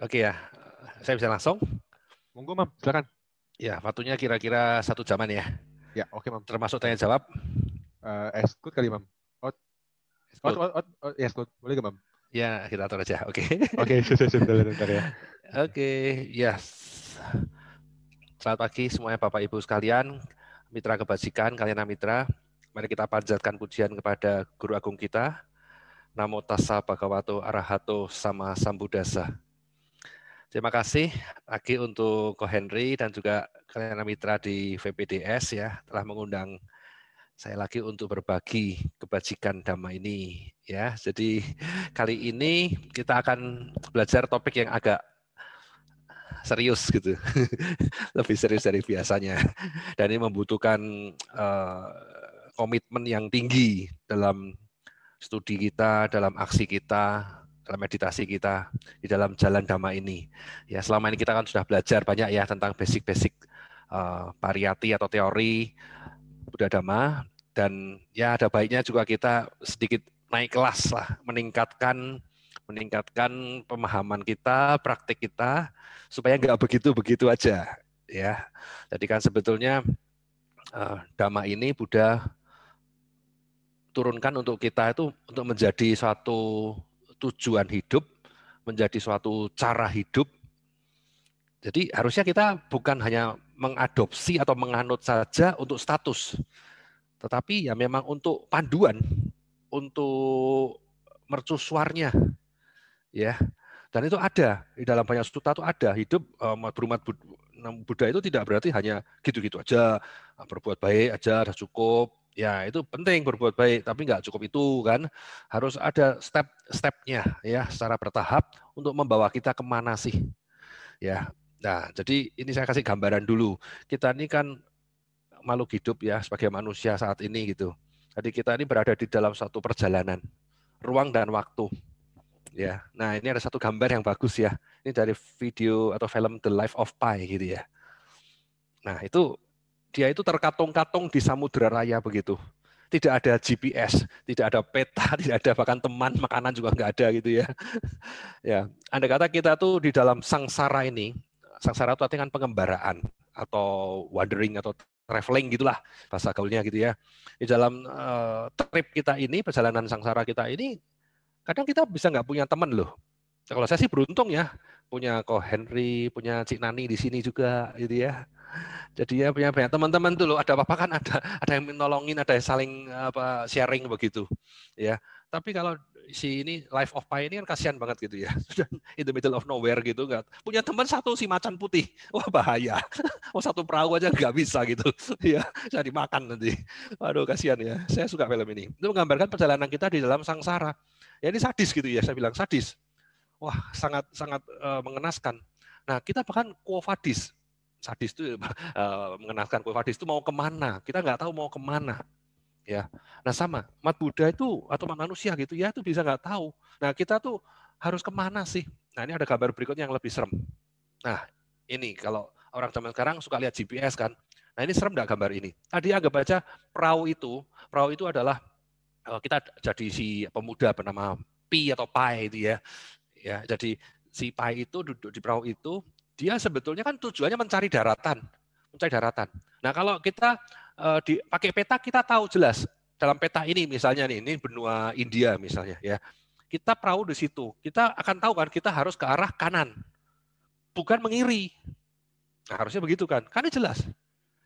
Oke ya, saya bisa langsung. Monggo, Mam, silakan. Ya, waktunya kira-kira satu jaman ya. Ya, oke, Mam. Termasuk tanya jawab. Uh, good kali, Mam. Out. Out, out, out, out. Yes, good. Boleh gak, Mam? Ya, kita atur aja. Oke. Oke, sudah, sudah, bentar ya. Oke, yes. Selamat pagi semuanya Bapak Ibu sekalian, mitra kebajikan, kalian mitra. Mari kita panjatkan pujian kepada Guru Agung kita. Namo tassa bhagavato arahato sama sambudasa. Terima kasih lagi untuk Ko Henry dan juga kalian mitra di VPDS ya telah mengundang saya lagi untuk berbagi kebajikan dhamma ini ya. Jadi kali ini kita akan belajar topik yang agak serius gitu. Lebih serius dari biasanya. Dan ini membutuhkan uh, komitmen yang tinggi dalam studi kita, dalam aksi kita, dalam meditasi kita di dalam jalan dhamma ini. Ya, selama ini kita kan sudah belajar banyak ya tentang basic-basic uh, atau teori Buddha Dhamma dan ya ada baiknya juga kita sedikit naik kelas lah, meningkatkan meningkatkan pemahaman kita, praktik kita supaya nggak begitu-begitu aja ya. Jadi kan sebetulnya uh, dhamma ini Buddha turunkan untuk kita itu untuk menjadi suatu tujuan hidup, menjadi suatu cara hidup. Jadi harusnya kita bukan hanya mengadopsi atau menganut saja untuk status, tetapi ya memang untuk panduan, untuk mercusuarnya, ya. Dan itu ada di dalam banyak suta itu ada hidup um, berumat Buddha itu tidak berarti hanya gitu-gitu aja berbuat baik aja sudah cukup Ya, itu penting berbuat baik, tapi nggak cukup itu kan. Harus ada step-stepnya ya, secara bertahap untuk membawa kita ke mana sih. Ya, nah jadi ini saya kasih gambaran dulu. Kita ini kan makhluk hidup ya, sebagai manusia saat ini gitu. Jadi kita ini berada di dalam satu perjalanan, ruang dan waktu. Ya, nah ini ada satu gambar yang bagus ya. Ini dari video atau film The Life of Pi gitu ya. Nah itu dia itu terkatung-katung di samudera raya begitu. Tidak ada GPS, tidak ada peta, tidak ada bahkan teman, makanan juga nggak ada gitu ya. ya, anda kata kita tuh di dalam sangsara ini, sangsara itu artinya kan pengembaraan atau wandering atau traveling gitulah bahasa gaulnya gitu ya. Di dalam uh, trip kita ini, perjalanan sangsara kita ini, kadang kita bisa nggak punya teman loh. Kalau saya sih beruntung ya, punya Ko Henry, punya Cik Nani di sini juga gitu ya jadi ya punya banyak teman-teman tuh loh, ada apa-apa kan ada ada yang menolongin, ada yang saling apa sharing begitu. Ya. Tapi kalau si ini life of Pi ini kan kasihan banget gitu ya. In the middle of nowhere gitu enggak. Punya teman satu si macan putih. Wah bahaya. Oh satu perahu aja nggak bisa gitu. Ya, saya dimakan nanti. Waduh kasihan ya. Saya suka film ini. Itu menggambarkan perjalanan kita di dalam sangsara. Ya ini sadis gitu ya, saya bilang sadis. Wah, sangat sangat uh, mengenaskan. Nah, kita bahkan kuofadis sadis itu uh, mengenalkan kue sadis itu mau ke mana? Kita nggak tahu mau ke mana ya. Nah sama mat Buddha itu atau mat manusia gitu ya itu bisa nggak tahu. Nah kita tuh harus ke mana sih? Nah ini ada gambar berikutnya yang lebih serem. Nah ini kalau orang zaman sekarang suka lihat GPS kan. Nah ini serem nggak gambar ini? Tadi agak baca perahu itu perahu itu adalah uh, kita jadi si pemuda bernama Pi atau Pai itu ya ya jadi si Pai itu duduk di perahu itu dia sebetulnya kan tujuannya mencari daratan, mencari daratan. Nah kalau kita uh, di, pakai peta kita tahu jelas dalam peta ini misalnya nih ini benua India misalnya ya. Kita perahu di situ kita akan tahu kan kita harus ke arah kanan bukan mengiri. Nah, harusnya begitu kan kan jelas.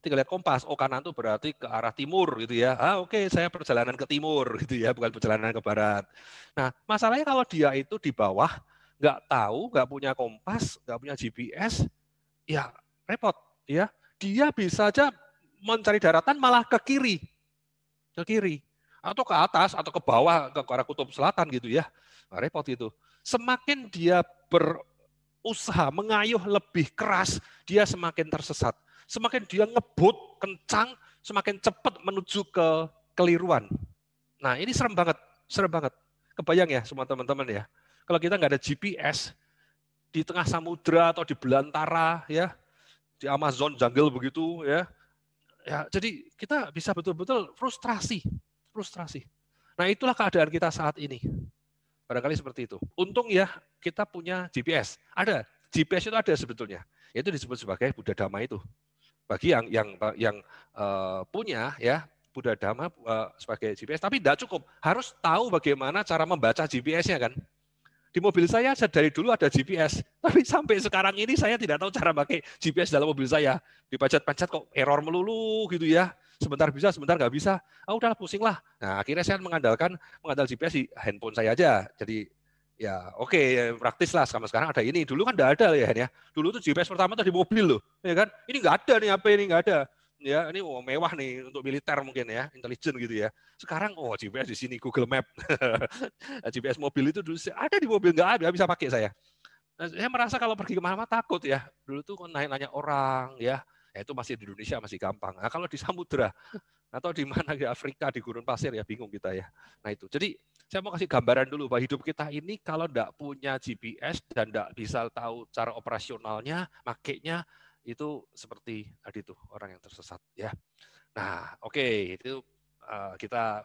Tinggal lihat kompas oh kanan itu berarti ke arah timur gitu ya. Ah oke okay, saya perjalanan ke timur gitu ya bukan perjalanan ke barat. Nah masalahnya kalau dia itu di bawah nggak tahu, nggak punya kompas, nggak punya GPS, ya repot. Ya, dia bisa aja mencari daratan malah ke kiri, ke kiri, atau ke atas, atau ke bawah, ke arah kutub selatan gitu ya. Nah, repot itu. Semakin dia berusaha mengayuh lebih keras, dia semakin tersesat. Semakin dia ngebut kencang, semakin cepat menuju ke keliruan. Nah ini serem banget, serem banget. Kebayang ya semua teman-teman ya. Kalau kita nggak ada GPS di tengah samudra atau di belantara ya, di Amazon jungle begitu ya. Ya, jadi kita bisa betul-betul frustrasi, frustrasi. Nah, itulah keadaan kita saat ini. Barangkali seperti itu. Untung ya kita punya GPS. Ada GPS itu ada sebetulnya. Itu disebut sebagai Buddha Dhamma itu. Bagi yang yang yang uh, punya ya Buddha Dhamma uh, sebagai GPS, tapi tidak cukup. Harus tahu bagaimana cara membaca GPS-nya kan. Di mobil saya dari dulu ada GPS, tapi sampai sekarang ini saya tidak tahu cara pakai GPS dalam mobil saya. Dipacat-pacat kok error melulu gitu ya. Sebentar bisa, sebentar nggak bisa. Ah udahlah pusing lah. Nah akhirnya saya mengandalkan mengandalkan GPS di handphone saya aja. Jadi ya oke okay, praktis lah sama sekarang ada ini. Dulu kan tidak ada ya ya. Dulu tuh GPS pertama tuh di mobil loh, ya kan? Ini nggak ada nih apa ini nggak ada ya ini oh, mewah nih untuk militer mungkin ya, intelijen gitu ya. Sekarang oh GPS di sini Google Map, GPS mobil itu dulu ada di mobil nggak ada bisa pakai saya. Nah, saya merasa kalau pergi ke mana-mana takut ya. Dulu tuh nanya-nanya orang ya, ya itu masih di Indonesia masih gampang. Nah kalau di samudra atau di mana di Afrika di gurun pasir ya bingung kita ya. Nah itu jadi saya mau kasih gambaran dulu bahwa hidup kita ini kalau tidak punya GPS dan tidak bisa tahu cara operasionalnya, makainya itu seperti tadi tuh orang yang tersesat ya. Nah, oke, okay, itu uh, kita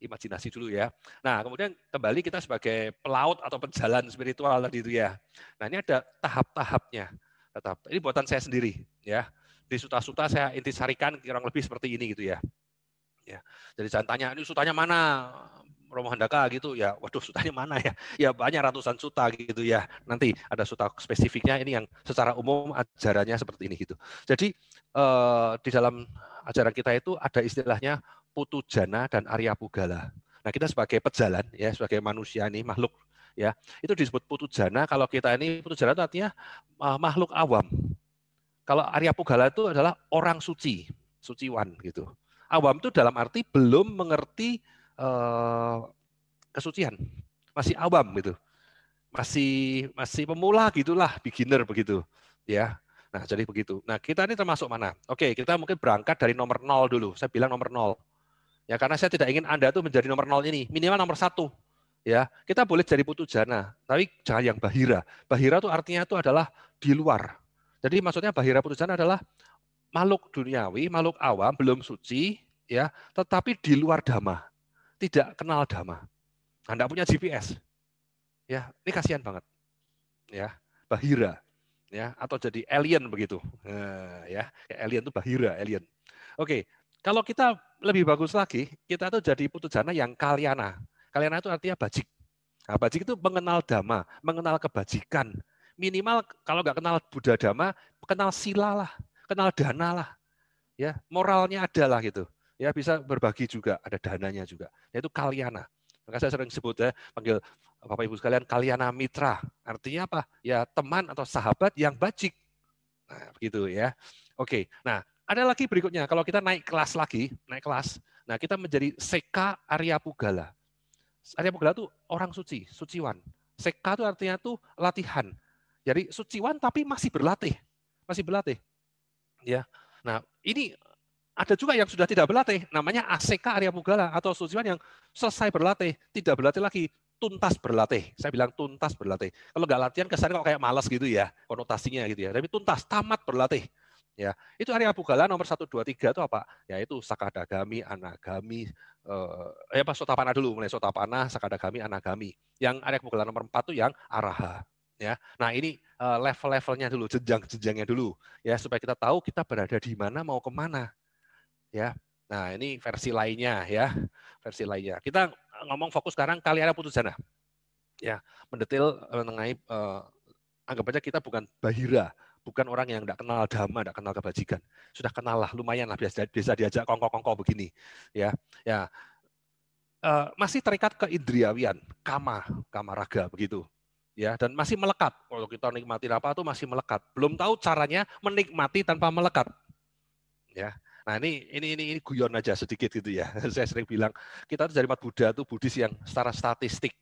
imajinasi dulu ya. Nah, kemudian kembali kita sebagai pelaut atau pejalan spiritual tadi itu ya. Nah, ini ada tahap-tahapnya. Tahap. Ini buatan saya sendiri ya. Di suta-suta saya intisarikan kurang lebih seperti ini gitu ya. Ya. Jadi jangan tanya ini sutanya mana? Romo Handaka gitu ya, waduh sutanya mana ya? Ya banyak ratusan suta gitu ya. Nanti ada suta spesifiknya ini yang secara umum ajarannya seperti ini gitu. Jadi eh, di dalam ajaran kita itu ada istilahnya putu jana dan Arya Pugala. Nah kita sebagai pejalan ya, sebagai manusia ini makhluk ya, itu disebut putu jana. Kalau kita ini putu jana itu artinya uh, makhluk awam. Kalau Arya Pugala itu adalah orang suci, suciwan gitu. Awam itu dalam arti belum mengerti uh, kesucian, masih awam gitu, masih masih pemula gitulah, beginner begitu, ya. Nah jadi begitu. Nah kita ini termasuk mana? Oke kita mungkin berangkat dari nomor nol dulu. Saya bilang nomor nol. Ya karena saya tidak ingin anda tuh menjadi nomor nol ini, minimal nomor satu. Ya kita boleh jadi putu jana, tapi jangan yang bahira. Bahira itu artinya itu adalah di luar. Jadi maksudnya bahira putu jana adalah makhluk duniawi, makhluk awam, belum suci, ya, tetapi di luar dhamma tidak kenal dhamma. Anda punya GPS. Ya, ini kasihan banget. Ya, bahira ya atau jadi alien begitu. Nah, ya, alien itu bahira, alien. Oke, kalau kita lebih bagus lagi, kita tuh jadi putujana yang kaliana. Kaliana itu artinya bajik. Nah, bajik itu mengenal dhamma, mengenal kebajikan. Minimal kalau nggak kenal Buddha dhamma, kenal sila lah, kenal dana lah. Ya, moralnya ada lah gitu ya bisa berbagi juga, ada dananya juga, yaitu kaliana. Maka saya sering sebut ya, panggil Bapak Ibu sekalian kaliana mitra. Artinya apa? Ya teman atau sahabat yang bajik. Nah, begitu ya. Oke. Nah, ada lagi berikutnya. Kalau kita naik kelas lagi, naik kelas. Nah, kita menjadi Seka Arya Pugala. Arya Pugala itu orang suci, suciwan. Seka itu artinya tuh latihan. Jadi suciwan tapi masih berlatih. Masih berlatih. Ya. Nah, ini ada juga yang sudah tidak berlatih, namanya ACK Arya Pugala atau suciwan yang selesai berlatih, tidak berlatih lagi, tuntas berlatih. Saya bilang tuntas berlatih. Kalau nggak latihan kesannya kok kayak malas gitu ya, konotasinya gitu ya. Tapi tuntas, tamat berlatih. Ya, itu Arya Pugala nomor 1 2 3 itu apa? Ya itu Sakadagami, Anagami, eh, ya pas Sotapana dulu, mulai Sotapana, Sakadagami, Anagami. Yang Arya Pugala nomor 4 itu yang Araha. Ya, nah ini eh, level-levelnya dulu, jenjang-jenjangnya dulu, ya supaya kita tahu kita berada di mana, mau ke mana ya. Nah, ini versi lainnya ya, versi lainnya. Kita ngomong fokus sekarang kali ada putus jana. Ya, mendetil mengenai eh, anggap aja kita bukan bahira, bukan orang yang tidak kenal dhamma, tidak kenal kebajikan. Sudah kenal lah, lumayan lah biasa, bisa diajak kongko-kongko begini. Ya, ya. Eh, masih terikat ke indriawian, kama, kama raga begitu. Ya, dan masih melekat. Kalau kita nikmati apa itu masih melekat. Belum tahu caranya menikmati tanpa melekat. Ya, Nah ini ini ini, ini guyon aja sedikit gitu ya. Saya sering bilang kita tuh dari umat Buddha tuh Buddhis yang secara statistik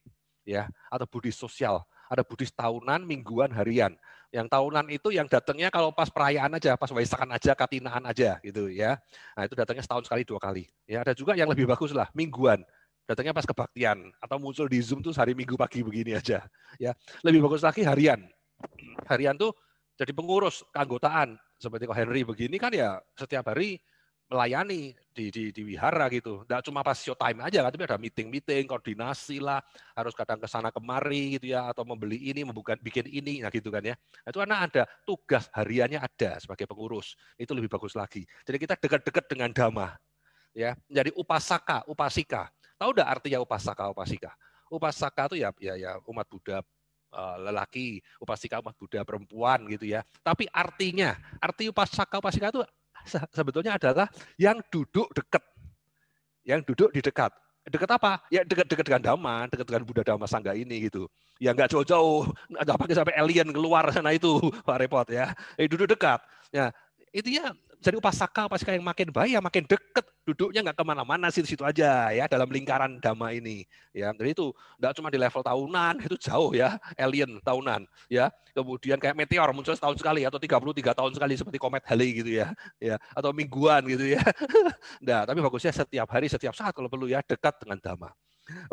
ya atau Buddhis sosial. Ada Buddhis tahunan, mingguan, harian. Yang tahunan itu yang datangnya kalau pas perayaan aja, pas waisakan aja, katinaan aja gitu ya. Nah itu datangnya setahun sekali dua kali. Ya ada juga yang lebih bagus lah mingguan. Datangnya pas kebaktian atau muncul di Zoom tuh hari Minggu pagi begini aja. Ya lebih bagus lagi harian. Harian tuh jadi pengurus keanggotaan seperti kok Henry begini kan ya setiap hari melayani di, di, di wihara gitu. Tidak cuma pas show time aja kan, tapi ada meeting-meeting, koordinasi lah, harus kadang ke sana kemari gitu ya, atau membeli ini, membuka bikin ini, nah gitu kan ya. Nah, itu karena ada tugas hariannya ada sebagai pengurus, itu lebih bagus lagi. Jadi kita dekat-dekat dengan dhamma, ya, menjadi upasaka, upasika. Tahu tidak artinya upasaka, upasika? Upasaka itu ya, ya, ya umat Buddha lelaki, upasika umat Buddha perempuan gitu ya. Tapi artinya, arti upasaka, upasika itu sebetulnya adalah yang duduk dekat. Yang duduk di dekat. Dekat apa? Ya dekat-dekat dengan Dhamma, dekat dengan Buddha Dhamma Sangga ini gitu. Ya nggak jauh-jauh, nggak pakai sampai alien keluar sana itu, Pak Repot ya. Eh, duduk dekat. Ya, itu ya jadi upasaka upasaka yang makin baik ya makin deket. Duduknya nggak ke mana-mana situ-situ aja ya dalam lingkaran dhamma ini ya. Jadi itu nggak cuma di level tahunan itu jauh ya alien tahunan ya. Kemudian kayak meteor muncul setahun sekali atau 33 tahun sekali seperti komet Halley gitu ya ya atau mingguan gitu ya. Nah tapi bagusnya setiap hari setiap saat kalau perlu ya dekat dengan dhamma.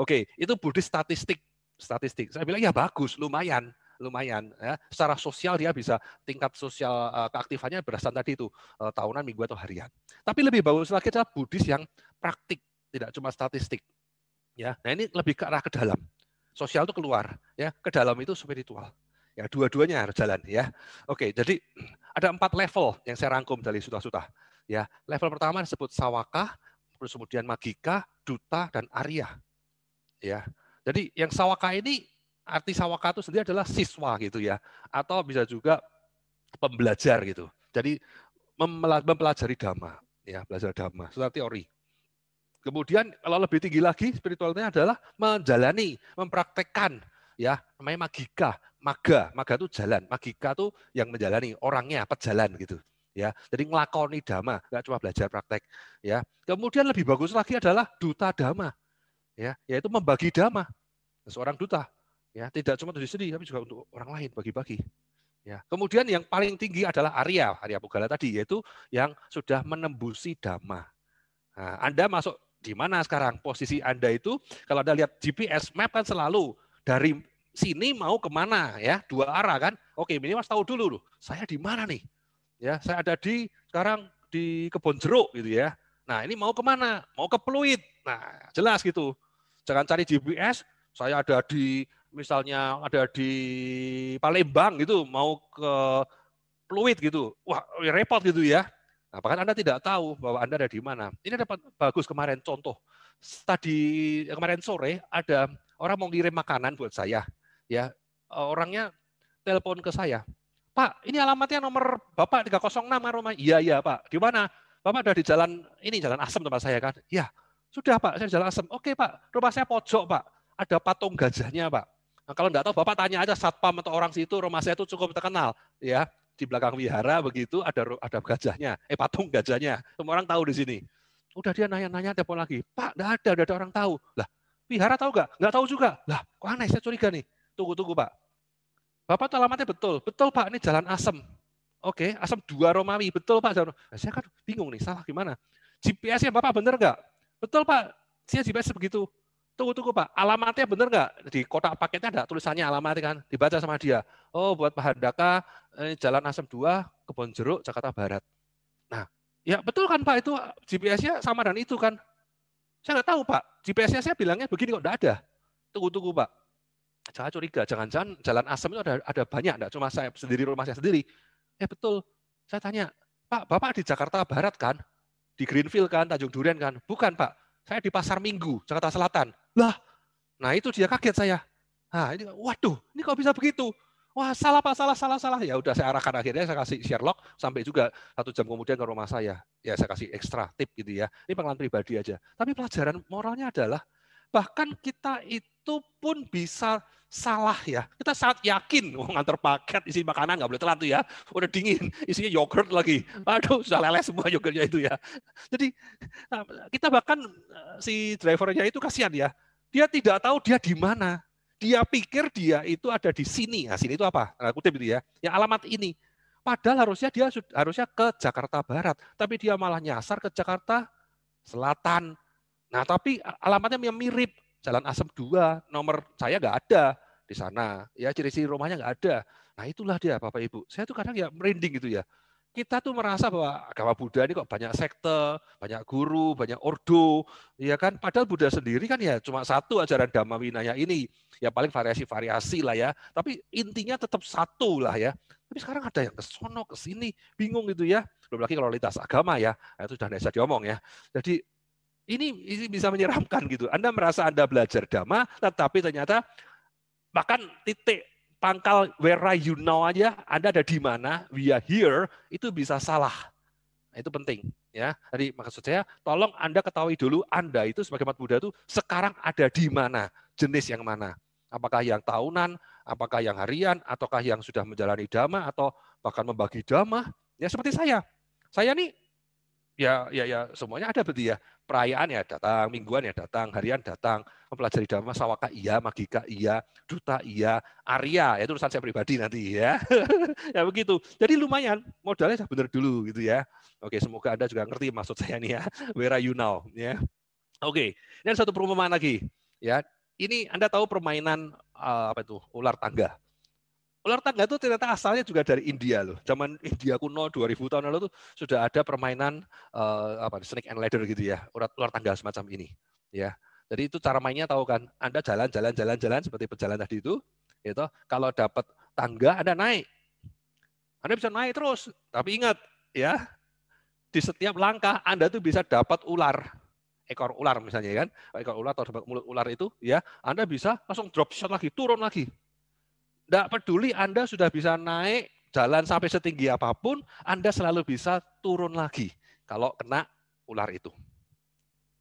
Oke itu Buddhis statistik statistik. Saya bilang ya bagus lumayan lumayan ya. Secara sosial dia bisa tingkat sosial uh, keaktifannya berdasarkan tadi itu uh, tahunan, minggu atau harian. Tapi lebih bagus lagi adalah Buddhis yang praktik, tidak cuma statistik. Ya, nah ini lebih ke arah ke dalam. Sosial itu keluar, ya, ke dalam itu spiritual. Ya, dua-duanya harus jalan ya. Oke, jadi ada empat level yang saya rangkum dari suta-suta. Ya, level pertama disebut sawaka, terus kemudian magika, duta dan arya. Ya. Jadi yang sawaka ini arti sawaka itu sendiri adalah siswa gitu ya, atau bisa juga pembelajar gitu. Jadi mempelajari dhamma, ya belajar dhamma, sudah teori. Kemudian kalau lebih tinggi lagi spiritualnya adalah menjalani, mempraktekkan, ya namanya magika, maga, maga itu jalan, magika itu yang menjalani orangnya pejalan gitu ya. Jadi ngelakoni dhamma nggak cuma belajar praktek ya. Kemudian lebih bagus lagi adalah duta dhamma ya yaitu membagi dhamma. Seorang duta Ya, tidak cuma untuk diri sendiri, tapi juga untuk orang lain bagi-bagi. Ya. Kemudian yang paling tinggi adalah Arya, Arya Pugala tadi, yaitu yang sudah menembusi Dhamma. Nah, anda masuk di mana sekarang? Posisi Anda itu, kalau Anda lihat GPS map kan selalu dari sini mau ke mana ya, dua arah kan? Oke, minimal tahu dulu loh, saya di mana nih? Ya, saya ada di sekarang di kebun jeruk gitu ya. Nah, ini mau ke mana? Mau ke Pluit. Nah, jelas gitu. Jangan cari GPS, saya ada di misalnya ada di Palembang gitu mau ke Pluit gitu, wah repot gitu ya. Nah, bahkan Anda tidak tahu bahwa Anda ada di mana. Ini dapat bagus kemarin contoh. Tadi kemarin sore ada orang mau ngirim makanan buat saya. Ya, orangnya telepon ke saya. Pak, ini alamatnya nomor Bapak 306 rumah. Iya, iya, Pak. Di mana? Bapak ada di jalan ini, jalan Asem tempat saya kan? Iya. Sudah, Pak, saya di jalan Asem. Oke, Pak. Rumah saya pojok, Pak. Ada patung gajahnya, Pak. Nah, kalau enggak tahu Bapak tanya aja satpam atau orang situ rumah saya itu cukup terkenal ya di belakang wihara begitu ada ada gajahnya, eh patung gajahnya. Semua orang tahu di sini. Udah dia nanya-nanya telepon lagi. Pak, enggak ada, enggak ada orang tahu. Lah, wihara tahu enggak? Enggak tahu juga. Lah, kok aneh saya curiga nih. Tunggu-tunggu, Pak. Bapak tahu alamatnya betul. Betul, Pak, ini jalan Asem. Oke, Asem dua Romawi. Betul, Pak. Nah, saya kan bingung nih, salah gimana? GPS-nya Bapak bener enggak? Betul, Pak. Saya GPS begitu. Tunggu, tunggu Pak, alamatnya benar nggak? Di kotak paketnya ada tulisannya alamatnya kan? Dibaca sama dia. Oh, buat Pak Handaka, ini Jalan Asem 2, Kebon Jeruk, Jakarta Barat. Nah, ya betul kan Pak, itu GPS-nya sama dan itu kan? Saya nggak tahu Pak, GPS-nya saya bilangnya begini kok nggak ada. Tunggu, tunggu Pak. Jangan curiga, jangan-jangan Jalan Asem itu ada, ada banyak, enggak cuma saya sendiri, rumah saya sendiri. Eh betul, saya tanya, Pak, Bapak di Jakarta Barat kan? Di Greenfield kan, Tanjung Durian kan? Bukan Pak, saya di Pasar Minggu, Jakarta Selatan. Lah, nah itu dia kaget saya. Nah, ini waduh, ini kok bisa begitu? Wah, salah Pak, salah, salah, salah. Ya udah saya arahkan akhirnya saya kasih Sherlock sampai juga satu jam kemudian ke rumah saya. Ya saya kasih ekstra tip gitu ya. Ini pengalaman pribadi aja. Tapi pelajaran moralnya adalah bahkan kita itu pun bisa salah ya. Kita sangat yakin mau ngantar paket isi makanan nggak boleh telat tuh ya. Udah dingin, isinya yogurt lagi. Aduh, sudah leleh semua yogurtnya itu ya. Jadi nah, kita bahkan eh, si drivernya itu kasihan ya. Dia tidak tahu dia di mana. Dia pikir dia itu ada di sini. Nah, sini itu apa? Nah, kutip itu ya. Yang alamat ini. Padahal harusnya dia harusnya ke Jakarta Barat, tapi dia malah nyasar ke Jakarta Selatan. Nah, tapi alamatnya yang mirip. Jalan Asem 2, nomor saya nggak ada di sana. Ya ciri-ciri rumahnya nggak ada. Nah itulah dia Bapak Ibu. Saya tuh kadang ya merinding gitu ya. kita tuh merasa bahwa agama Buddha ini kok banyak sekte, banyak guru, banyak ordo, ya kan? Padahal Buddha sendiri kan ya cuma satu ajaran Dhamma Winaya ini, ya paling variasi-variasi lah ya. Tapi intinya tetap satu lah ya. Tapi sekarang ada yang ke sono, ke sini, bingung gitu ya. Belum lagi kalau lintas agama ya, nah, itu sudah bisa diomong ya. Jadi ini, ini bisa menyeramkan gitu. Anda merasa Anda belajar Dhamma, tetapi ternyata bahkan titik pangkal where you know aja, Anda ada di mana, we are here, itu bisa salah. Nah, itu penting. ya. Jadi maksud saya, tolong Anda ketahui dulu Anda itu sebagai umat Buddha itu sekarang ada di mana, jenis yang mana. Apakah yang tahunan, apakah yang harian, ataukah yang sudah menjalani dhamma, atau bahkan membagi dhamma. Ya seperti saya. Saya nih ya ya ya. Semuanya ada berarti ya. Perayaan ya datang mingguan ya datang harian datang mempelajari dhamma sawaka iya magika iya duta iya arya. Ya itu urusan saya pribadi nanti ya. Ya begitu. Jadi lumayan. Modalnya sudah benar dulu gitu ya. Oke semoga anda juga ngerti maksud saya nih ya. Where are you now? Ya. Oke dan satu perumpamaan lagi ya. Ini anda tahu permainan uh, apa itu? Ular tangga Ular tangga itu ternyata asalnya juga dari India loh. Zaman India kuno 2000 tahun lalu tuh sudah ada permainan uh, apa snake and ladder gitu ya, ular, ular tangga semacam ini. Ya. Jadi itu cara mainnya tahu kan? Anda jalan jalan jalan jalan seperti pejalan tadi itu, itu kalau dapat tangga Anda naik. Anda bisa naik terus, tapi ingat ya, di setiap langkah Anda tuh bisa dapat ular ekor ular misalnya kan, ekor ular atau mulut ular itu ya, Anda bisa langsung drop shot lagi, turun lagi. Tidak peduli Anda sudah bisa naik jalan sampai setinggi apa pun, Anda selalu bisa turun lagi kalau kena ular itu.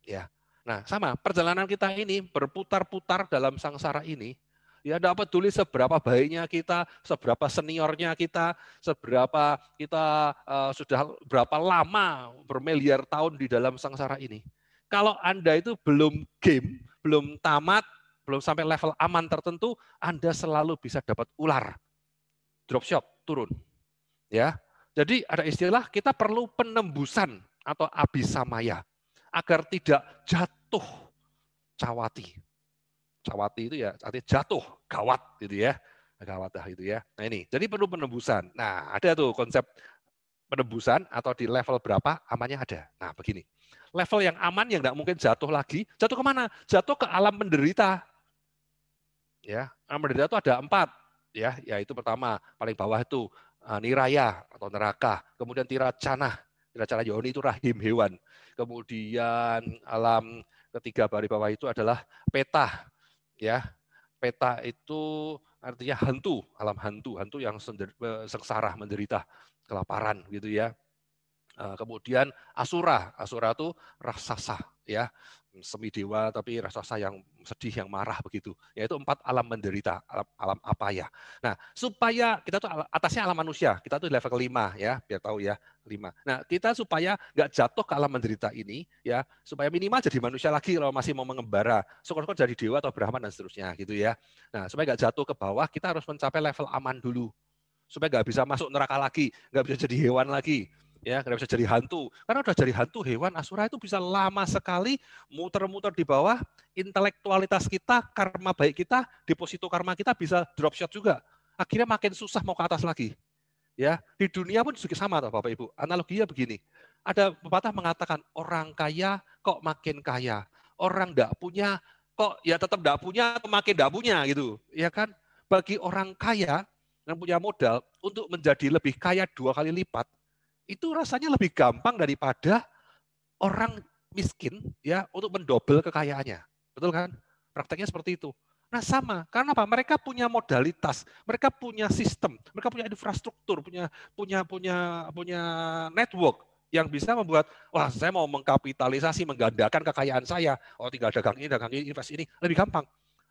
Ya. Nah, sama perjalanan kita ini berputar-putar dalam sangsara ini, ya tidak peduli seberapa baiknya kita, seberapa seniornya kita, seberapa kita uh, sudah berapa lama bermiliar tahun di dalam sangsara ini. Kalau Anda itu belum game, belum tamat, belum sampai level aman tertentu, Anda selalu bisa dapat ular. Drop shot, turun. Ya. Jadi ada istilah kita perlu penembusan atau abisamaya agar tidak jatuh cawati. Cawati itu ya artinya jatuh, gawat gitu ya. Gawat dah itu ya. Nah ini, jadi perlu penembusan. Nah, ada tuh konsep penembusan atau di level berapa amannya ada. Nah, begini. Level yang aman yang tidak mungkin jatuh lagi, jatuh ke mana? Jatuh ke alam menderita. Ya, menderita itu ada empat. Ya, yaitu pertama paling bawah itu uh, niraya atau neraka. Kemudian tiracana, tiracana yoni itu rahim hewan. Kemudian alam ketiga dari bawah itu adalah peta. Ya, peta itu artinya hantu, alam hantu, hantu yang eh, sengsara, menderita, kelaparan gitu ya. Eh, kemudian asura, asura itu raksasa ya semi dewa tapi raksasa yang sedih yang marah begitu. Yaitu empat alam menderita alam, alam apa ya? Nah supaya kita tuh atasnya alam manusia kita tuh level kelima ya biar tahu ya lima. Nah kita supaya nggak jatuh ke alam menderita ini ya supaya minimal jadi manusia lagi kalau masih mau mengembara syukur-syukur jadi dewa atau brahman dan seterusnya gitu ya. Nah supaya nggak jatuh ke bawah kita harus mencapai level aman dulu. Supaya nggak bisa masuk neraka lagi nggak bisa jadi hewan lagi ya karena bisa jadi hantu. Karena udah jadi hantu hewan asura itu bisa lama sekali muter-muter di bawah. Intelektualitas kita karma baik kita deposito karma kita bisa drop shot juga. Akhirnya makin susah mau ke atas lagi. Ya di dunia pun juga sama toh bapak ibu. Analoginya begini. Ada pepatah mengatakan orang kaya kok makin kaya? Orang tidak punya kok ya tetap tidak punya atau makin tidak punya gitu. Ya kan? Bagi orang kaya yang punya modal untuk menjadi lebih kaya dua kali lipat itu rasanya lebih gampang daripada orang miskin ya untuk mendobel kekayaannya. Betul kan? Prakteknya seperti itu. Nah sama, karena apa? Mereka punya modalitas, mereka punya sistem, mereka punya infrastruktur, punya punya punya punya network yang bisa membuat wah saya mau mengkapitalisasi, menggandakan kekayaan saya. Oh tinggal dagang ini, dagang ini, invest ini lebih gampang.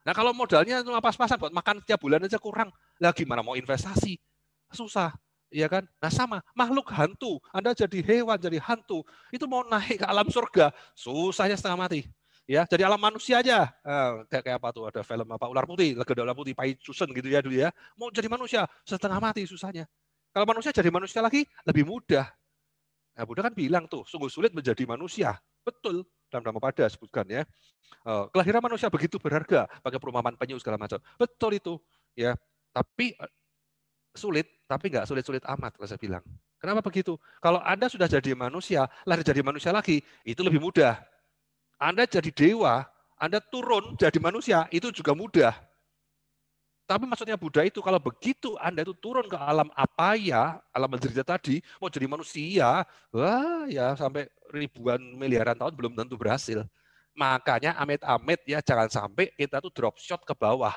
Nah kalau modalnya cuma pas-pasan buat makan setiap bulan aja kurang, lah gimana mau investasi? Susah. Iya kan? Nah sama, makhluk hantu. Anda jadi hewan, jadi hantu. Itu mau naik ke alam surga, susahnya setengah mati. Ya, jadi alam manusia aja. Eh, kayak, kayak apa tuh? Ada film apa? Ular putih, legenda ular putih, Pai Susun gitu ya dulu ya. Mau jadi manusia, setengah mati susahnya. Kalau manusia jadi manusia lagi, lebih mudah. Nah, Buddha kan bilang tuh, sungguh sulit menjadi manusia. Betul, dalam nama pada sebutkan ya. Eh, kelahiran manusia begitu berharga, pakai perumahan penyu segala macam. Betul itu. ya. Tapi sulit, tapi nggak sulit-sulit amat, kalau saya bilang. Kenapa begitu? Kalau Anda sudah jadi manusia, lahir jadi manusia lagi, itu lebih mudah. Anda jadi dewa, Anda turun jadi manusia, itu juga mudah. Tapi maksudnya Buddha itu kalau begitu Anda itu turun ke alam apa ya, alam menderita tadi, mau jadi manusia, wah ya sampai ribuan miliaran tahun belum tentu berhasil. Makanya amit-amit ya jangan sampai kita tuh drop shot ke bawah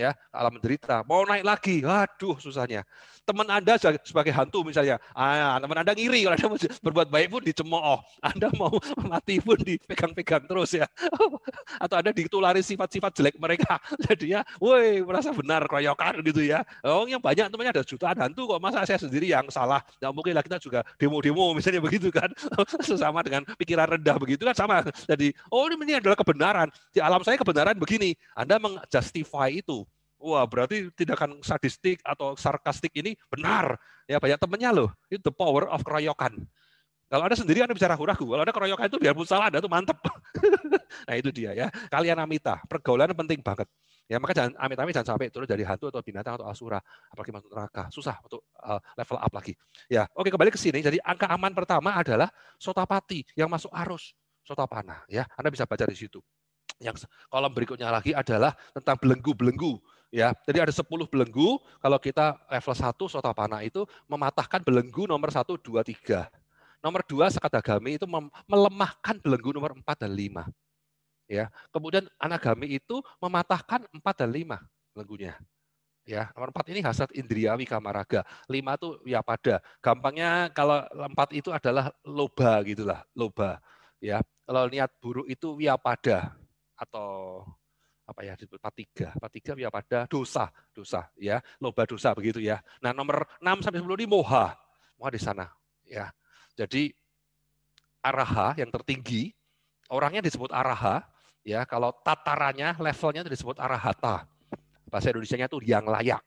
ya alam menderita mau naik lagi? Aduh susahnya. Teman anda sebagai hantu misalnya. Ah, teman anda ngiri. Kalau anda berbuat baik pun dicemooh. Anda mau mati pun dipegang-pegang terus ya. Atau anda ditulari sifat-sifat jelek mereka. Jadinya woi merasa benar keroyokan gitu ya. Oh yang banyak temannya ada jutaan hantu kok. Masa saya sendiri yang salah? Nggak mungkin lah kita juga demo-demo misalnya begitu kan. Sesama dengan pikiran rendah begitu kan sama. Jadi oh ini adalah kebenaran. Di alam saya kebenaran begini. Anda mengjustify itu Wah, berarti tindakan sadistik atau sarkastik ini benar. Ya, banyak temennya loh. Itu the power of keroyokan. Kalau ada sendiri Anda bicara ragu. Kalau ada keroyokan itu biarpun salah Anda itu mantep. nah, itu dia ya. Kalian amita, pergaulan penting banget. Ya, maka jangan amit-amit jangan sampai turun dari hantu atau binatang atau asura, apalagi masuk neraka. Susah untuk uh, level up lagi. Ya, oke kembali ke sini. Jadi angka aman pertama adalah sotapati yang masuk arus sotapana ya. Anda bisa baca di situ. Yang kolom berikutnya lagi adalah tentang belenggu-belenggu ya. Jadi ada 10 belenggu, kalau kita level 1 sotapana itu mematahkan belenggu nomor 1 2 3. Nomor 2 sekadagami itu melemahkan belenggu nomor 4 dan 5. Ya. Kemudian anagami itu mematahkan 4 dan 5 belenggunya. Ya, nomor 4 ini hasad indriawi kamaraga. 5 itu ya pada. Gampangnya kalau 4 itu adalah loba gitulah, loba. Ya. Kalau niat buruk itu wiyapada atau apa ya disebut patiga. Patiga ya pada dosa, dosa ya, loba dosa begitu ya. Nah, nomor 6 sampai 10 ini moha. Moha di sana ya. Jadi araha yang tertinggi, orangnya disebut araha ya. Kalau tatarannya, levelnya itu disebut arahata. Bahasa Indonesia-nya itu yang layak.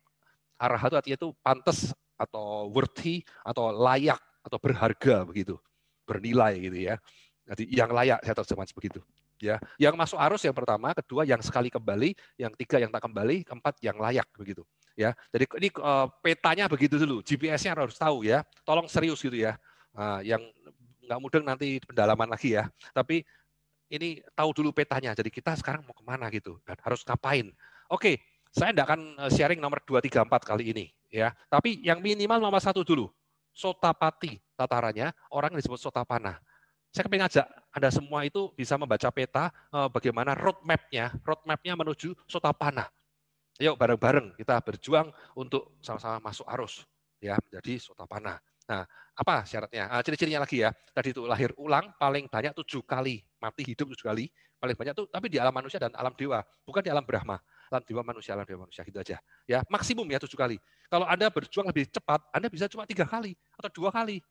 Araha itu artinya itu pantas atau worthy atau layak atau berharga begitu. Bernilai gitu ya. Jadi yang layak saya terjemahkan begitu ya. Yang masuk arus yang pertama kedua yang sekali kembali yang tiga yang tak kembali keempat yang layak begitu ya. Jadi ini uh, petanya begitu dulu GPS-nya harus tahu ya. Tolong serius gitu ya. Uh, yang nggak mudah nanti pendalaman lagi ya. Tapi ini tahu dulu petanya jadi kita sekarang mau ke mana gitu dan harus ngapain. Oke saya tidak akan eh, sharing nomor 2, 3, 4 kali ini ya. Tapi yang minimal nomor satu dulu sotapati tatarannya orang disebut sotapana saya ingin ngajak Anda semua itu bisa membaca peta eh, bagaimana roadmap-nya, roadmap-nya menuju Sotapana. Yuk bareng-bareng kita berjuang untuk sama-sama masuk arus ya menjadi Sotapana. Nah, apa syaratnya? Ah, ciri-cirinya lagi ya. Tadi itu lahir ulang paling banyak tujuh kali, mati hidup tujuh kali, paling banyak tuh tapi di alam manusia dan alam dewa, bukan di alam Brahma. Alam dewa manusia, alam dewa manusia gitu aja. Ya, maksimum ya tujuh kali. Kalau Anda berjuang lebih cepat, Anda bisa cuma tiga kali atau dua kali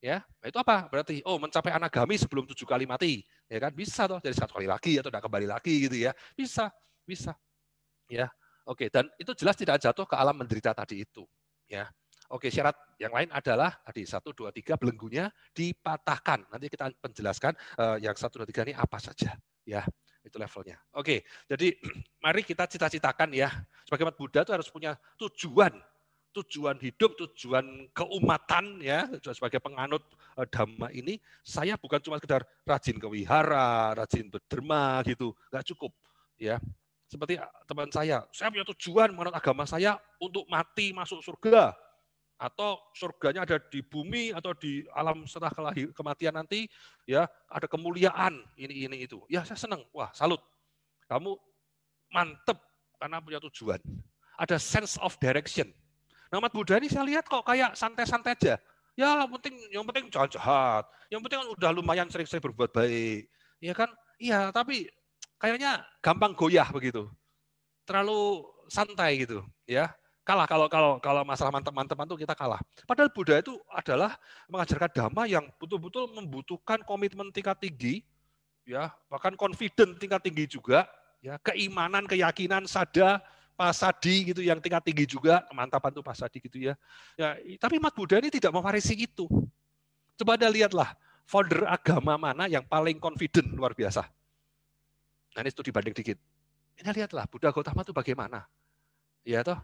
ya nah, itu apa? Berarti oh mencapai anagami sebelum tujuh kali mati. Ya kan? Bisa toh jadi satu kali lagi atau tidak kembali lagi gitu ya. Bisa bisa. Ya oke. Dan itu jelas tidak jatuh ke alam menderita tadi itu. Ya oke. Syarat yang lain adalah tadi satu dua tiga belenggunya dipatahkan. Nanti kita penjelaskan uh, yang satu dua tiga ini apa saja. Ya itu levelnya. Oke jadi mari kita cita-citakan ya. Sebagai umat Buddha itu harus punya tujuan tujuan hidup, tujuan keumatan ya sebagai penganut eh, dhamma ini saya bukan cuma sekedar rajin ke wihara, rajin berderma gitu, nggak cukup ya. Seperti eh, teman saya, saya punya tujuan menurut agama saya untuk mati masuk surga atau surganya ada di bumi atau di alam setelah kelahir, kematian nanti ya ada kemuliaan ini ini itu. Ya saya senang, wah salut. Kamu mantep karena punya tujuan. Ada sense of direction Nah, umat Buddha ini saya lihat kok kayak santai-santai aja. Ya, penting yang penting jangan jahat. Yang penting kan udah lumayan sering-sering berbuat baik. Ya kan? Iya, tapi kayaknya gampang goyah begitu. Terlalu santai gitu, ya. Kalah kalau kalau kalau masalah mantep-mantepan itu kita kalah. Padahal Buddha itu adalah mengajarkan dhamma yang betul-betul membutuhkan komitmen tingkat tinggi, ya, bahkan confident tingkat tinggi juga, ya, keimanan, keyakinan, sada, pasadi gitu yang tingkat tinggi juga, kemantapan tuh pasadi gitu ya. Ya, tapi umat Buddha ini tidak mewarisi itu. Coba Anda lihatlah, founder agama mana yang paling confident luar biasa. Nah, ini itu dibanding dikit. Ini lihatlah Buddha Gautama itu bagaimana. Ya toh,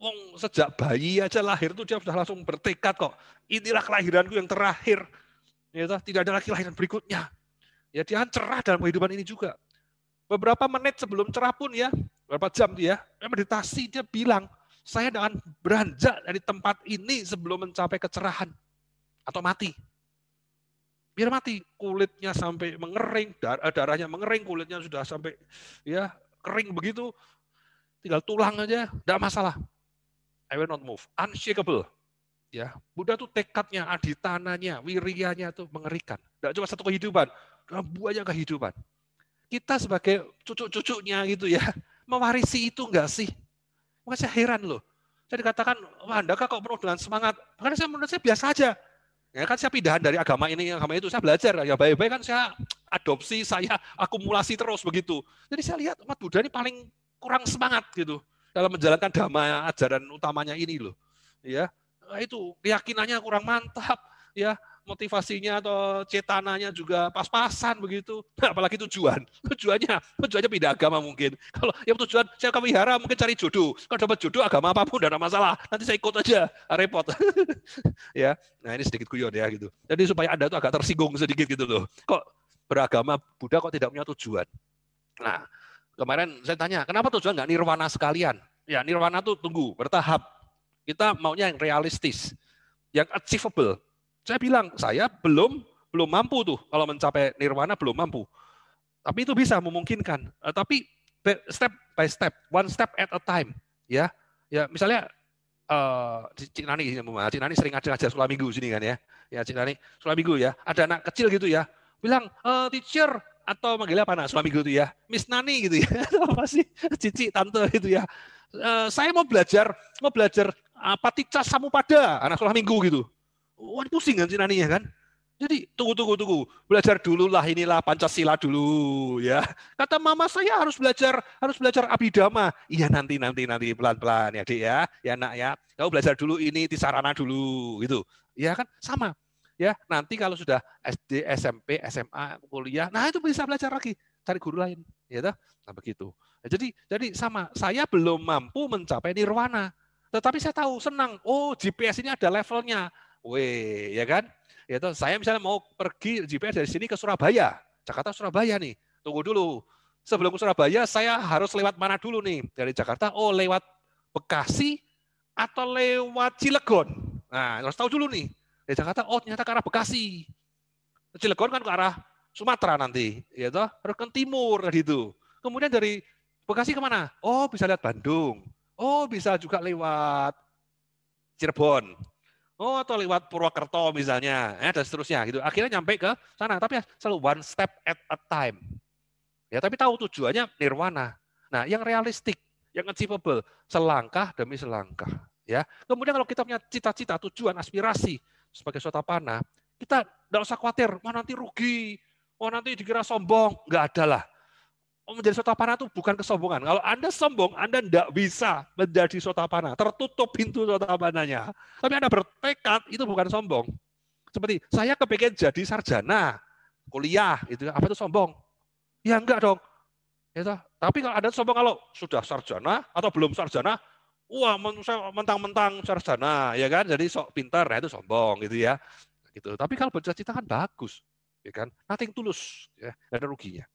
Wong sejak bayi aja lahir tuh dia sudah langsung bertekad kok. Inilah kelahiranku yang terakhir. Ya, tidak ada lagi lahiran berikutnya. Ya dia cerah dalam kehidupan ini juga. Beberapa menit sebelum cerah pun ya, beberapa jam dia, meditasi dia bilang, saya akan beranjak dari tempat ini sebelum mencapai kecerahan atau mati. Biar mati, kulitnya sampai mengering, eh, darahnya mengering, kulitnya sudah sampai ya kering begitu, tinggal tulang aja, tidak masalah. I will not move. Unshakable. Ya, Buddha tuh tekadnya, aditananya, wirianya tuh mengerikan. Tidak cuma satu kehidupan, dalam banyak kehidupan. Kita sebagai cucu-cucunya gitu ya, mewarisi itu enggak sih? Makanya saya heran loh. Saya dikatakan, wah Anda kok penuh dengan semangat. Makanya saya menurut saya biasa aja. Ya kan saya pindahan dari agama ini, agama itu, saya belajar. Ya baik-baik kan saya adopsi, saya akumulasi terus begitu. Jadi saya lihat umat Buddha ini paling kurang semangat gitu dalam menjalankan dhamma ajaran utamanya ini loh. Ya, itu keyakinannya kurang mantap, ya motivasinya atau cetananya juga pas-pasan begitu. Nah, apalagi tujuan. Tujuannya, tujuannya pindah agama mungkin. Kalau yang tujuan saya ke wihara mungkin cari jodoh. Kalau dapat jodoh agama apa pun tidak ada masalah. Nanti saya ikut aja, ah, repot. ya, nah ini sedikit guyon ya gitu. Jadi supaya Anda tuh agak tersinggung sedikit gitu loh. Kok beragama Buddha kok tidak punya tujuan? Nah, Kemarin saya tanya, kenapa tujuan nggak nirwana sekalian? Ya, nirwana tuh tunggu, bertahap. Kita maunya yang realistis, yang achievable. Saya bilang, saya belum belum mampu tuh kalau mencapai nirwana belum mampu. Tapi itu bisa memungkinkan. Uh, tapi step by step, one step at a time. Ya, ya misalnya uh, Cik Nani, Cik Nani sering ngajar-ngajar sekolah minggu sini kan ya. Ya Cik Nani, sekolah minggu ya. Ada anak kecil gitu ya, bilang, e, teacher, atau manggilnya apa anak suami gitu ya, Miss Nani gitu ya, apa sih, cici, tante gitu ya. E, saya mau belajar, mau belajar apa tica pada anak sekolah minggu gitu. Wah pusing kan si Nani ya kan. Jadi tunggu tunggu tunggu, belajar dulu lah inilah Pancasila dulu ya. Kata mama saya harus belajar harus belajar abidama. Iya nanti nanti nanti pelan pelan ya dek ya, ya nak ya. Kau belajar dulu ini tisarana dulu gitu. Ya kan sama ya nanti kalau sudah SD, SMP, SMA, kuliah, nah itu bisa belajar lagi, cari guru lain, ya toh? Nah begitu. Nah, jadi jadi sama, saya belum mampu mencapai nirwana, tetapi saya tahu senang. Oh GPS ini ada levelnya, weh, ya kan? Ya toh, saya misalnya mau pergi GPS dari sini ke Surabaya, Jakarta Surabaya nih, tunggu dulu. Sebelum ke Surabaya, saya harus lewat mana dulu nih? Dari Jakarta, oh lewat Bekasi atau lewat Cilegon. Nah, harus tahu dulu nih dari Jakarta, oh ternyata ke arah Bekasi. Cilegon kan ke arah Sumatera nanti, ya toh, harus ke timur gitu. Kemudian dari Bekasi ke mana? Oh bisa lihat Bandung. Oh bisa juga lewat Cirebon. Oh atau lewat Purwokerto misalnya, ya, dan seterusnya gitu. Akhirnya nyampe ke sana, tapi ya selalu one step at a time. Ya, tapi tahu tujuannya nirwana. Nah, yang realistik, yang achievable, selangkah demi selangkah. Ya, kemudian kalau kita punya cita-cita, tujuan, aspirasi, sebagai sotapana, kita tidak usah khawatir, wah nanti rugi, wah nanti dikira sombong. Enggak ada lah. Oh, menjadi sotapana itu bukan kesombongan. Kalau Anda sombong, Anda tidak bisa menjadi sotapana. Tertutup pintu sotapananya. Tapi Anda bertekad, itu bukan sombong. Seperti saya kepengen jadi sarjana, kuliah, itu apa itu sombong? Ya enggak dong. Ya, tapi kalau ada sombong kalau sudah sarjana atau belum sarjana, wah mentang-mentang sarjana ya kan jadi sok pintar ya itu sombong gitu ya gitu tapi kalau bercita-cita kan bagus ya kan nothing tulus ya ada ruginya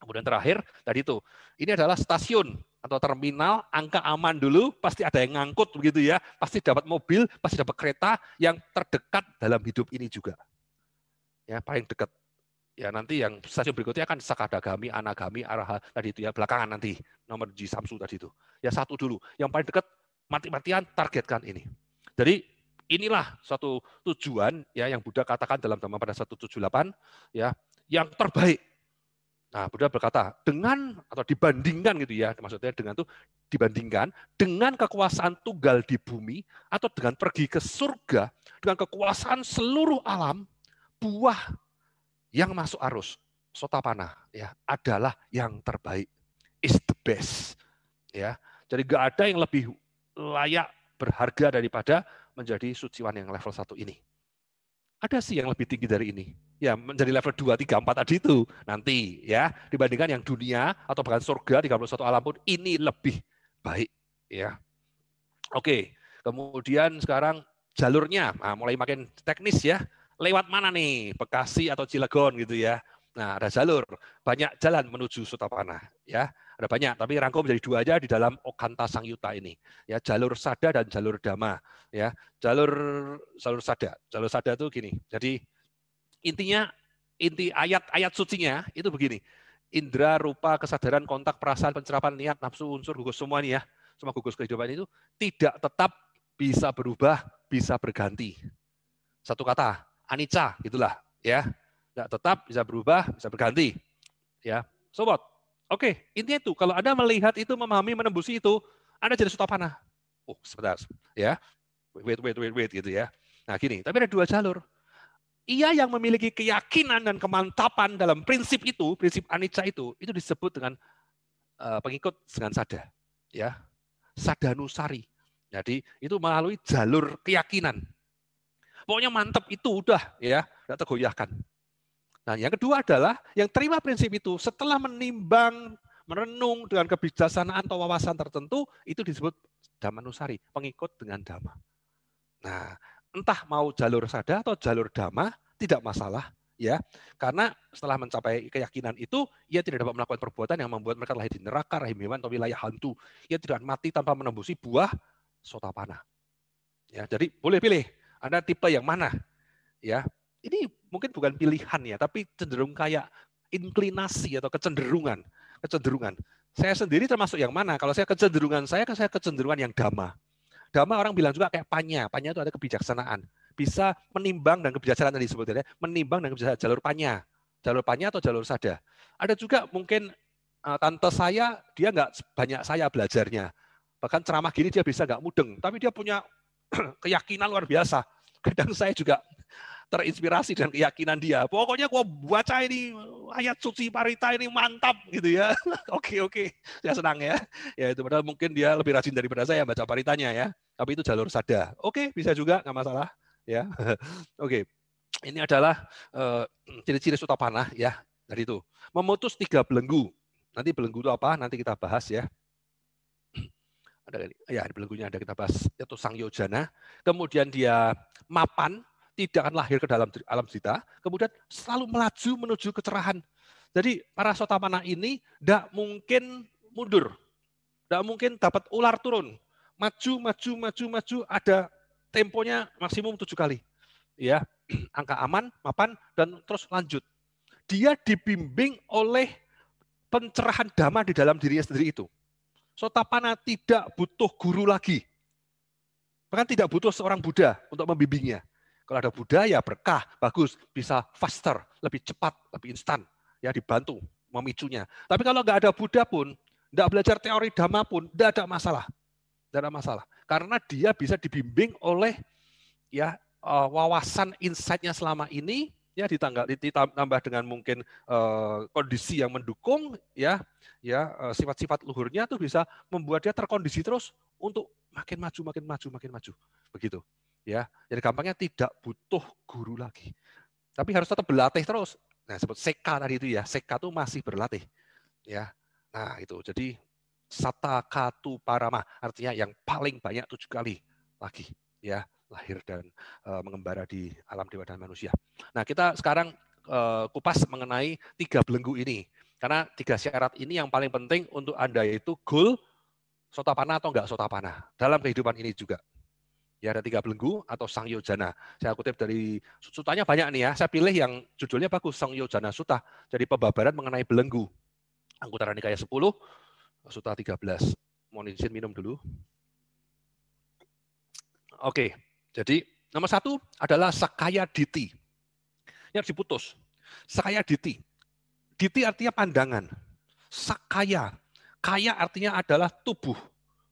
kemudian terakhir tadi itu ini adalah stasiun atau terminal angka aman dulu pasti ada yang ngangkut begitu ya pasti dapat mobil pasti dapat kereta yang terdekat dalam hidup ini juga ya paling dekat ya nanti yang stasiun berikutnya akan Sakadagami, Anagami, Araha tadi itu ya belakangan nanti nomor G Samsu tadi itu. Ya satu dulu, yang paling dekat mati-matian targetkan ini. Jadi inilah suatu tujuan ya yang Buddha katakan dalam Dhamma pada 178 ya yang terbaik. Nah, Buddha berkata, dengan atau dibandingkan gitu ya, maksudnya dengan itu dibandingkan dengan kekuasaan tunggal di bumi atau dengan pergi ke surga dengan kekuasaan seluruh alam, buah yang masuk arus sotapana ya adalah yang terbaik. Is the best. Ya jadi gak ada yang lebih layak berharga daripada menjadi suciwan yang level satu ini ada sih yang lebih tinggi dari ini ya menjadi level 2, 3, 4 tadi itu nanti ya dibandingkan yang dunia atau bahkan surga 31 alam pun ini lebih baik ya Oke, kemudian sekarang jalurnya, nah, mulai makin teknis ya. Lewat mana nih? Bekasi atau Cilegon gitu ya. Nah, ada jalur, banyak jalan menuju Sutapana ya. Ada banyak, tapi rangkum menjadi dua aja di dalam Okanta Sangyuta ini. Ya, jalur Sada dan jalur Dama. Ya, jalur jalur Sada. Jalur Sada itu gini. Jadi intinya inti ayat-ayat sucinya itu begini. Indra, rupa, kesadaran, kontak, perasaan, pencerapan, niat, nafsu, unsur, gugus semua nih ya. Semua gugus kehidupan itu tidak tetap bisa berubah, bisa berganti. Satu kata, anicca gitulah ya. Tidak tetap bisa berubah, bisa berganti. Ya, sobat, Oke, intinya itu. Kalau Anda melihat itu, memahami, menembusi itu, Anda jadi sutapana. Oh, sebentar. Ya. Wait, wait, wait, wait, gitu ya. Nah, gini. Tapi ada dua jalur. Ia yang memiliki keyakinan dan kemantapan dalam prinsip itu, prinsip anicca itu, itu disebut dengan uh, pengikut dengan sada. Ya. Sadanusari. Jadi, itu melalui jalur keyakinan. Pokoknya mantap itu udah ya, tidak tergoyahkan. Nah, yang kedua adalah yang terima prinsip itu setelah menimbang, merenung dengan kebijaksanaan atau wawasan tertentu, itu disebut Damanusari, pengikut dengan dhamma. Nah, entah mau jalur sada atau jalur dhamma, tidak masalah ya. Karena setelah mencapai keyakinan itu ia tidak dapat melakukan perbuatan yang membuat mereka lahir di neraka rahim hewan atau wilayah hantu. Ia tidak mati tanpa menembusi buah sotapana. Ya jadi boleh pilih anda tipe yang mana? Ya ini mungkin bukan pilihan ya, tapi cenderung kayak inklinasi atau kecenderungan. Kecenderungan. Saya sendiri termasuk yang mana? Kalau saya kecenderungan saya, saya kecenderungan yang dama. Dama orang bilang juga kayak panya. Panya itu ada kebijaksanaan. Bisa menimbang dan kebijaksanaan tadi sebetulnya, menimbang dan kebijaksanaan jalur panya. Jalur panya atau jalur sada. Ada juga mungkin uh, tante saya, dia nggak banyak saya belajarnya. Bahkan ceramah gini dia bisa nggak mudeng, tapi dia punya keyakinan luar biasa. Kadang saya juga terinspirasi dengan keyakinan dia. Pokoknya gua baca ini ayat suci parita ini mantap gitu ya. oke oke, saya senang ya. Ya itu padahal mungkin dia lebih rajin daripada saya baca paritanya ya. Tapi itu jalur sada. Oke bisa juga nggak masalah ya. oke. Ini adalah uh, ciri-ciri sutapana ya dari itu. Memutus tiga belenggu. Nanti belenggu itu apa? Nanti kita bahas ya ada ya di belenggunya ada kita bahas yaitu sang yojana kemudian dia mapan tidak akan lahir ke dalam alam cerita, kemudian selalu melaju menuju kecerahan. Jadi para sotamana ini tidak mungkin mundur, tidak mungkin dapat ular turun, maju, maju, maju, maju, ada temponya maksimum tujuh kali. Ya, angka aman, mapan, dan terus lanjut. Dia dibimbing oleh pencerahan dhamma di dalam dirinya sendiri itu. Sotapana tidak butuh guru lagi. Bahkan tidak butuh seorang Buddha untuk membimbingnya. Kalau ada budaya berkah, bagus, bisa faster, lebih cepat, lebih instan, ya dibantu memicunya. Tapi kalau nggak ada Buddha pun, nggak belajar teori dhamma pun, nggak ada masalah. Nggak ada masalah. Karena dia bisa dibimbing oleh ya eh, wawasan insight-nya selama ini ya ditambah, ditambah dengan mungkin uh, kondisi yang mendukung ya ya uh, sifat-sifat luhurnya tuh bisa membuat dia terkondisi terus untuk makin maju makin maju makin maju begitu ya jadi gampangnya tidak butuh guru lagi. Tapi harus tetap berlatih terus. Nah sebut seka tadi itu ya. Seka itu masih berlatih. Ya nah itu. Jadi sata katu parama artinya yang paling banyak tujuh kali lagi ya lahir dan uh, mengembara di alam dewa dan manusia. Nah kita sekarang uh, kupas mengenai tiga belenggu ini. Karena tiga syarat ini yang paling penting untuk anda itu goal sotapana atau enggak sotapana dalam kehidupan ini juga Ya ada tiga belenggu atau Sang Yojana. Saya kutip dari sutanya banyak nih ya. Saya pilih yang judulnya bagus, Sang Yojana Suta. Jadi pembabaran mengenai belenggu. Anggota Nikaya 10, Suta 13. Mohon izin minum dulu. Oke, jadi nomor satu adalah Sakaya Diti. Ini harus diputus. Sakaya Diti. Diti artinya pandangan. Sakaya. Kaya artinya adalah tubuh,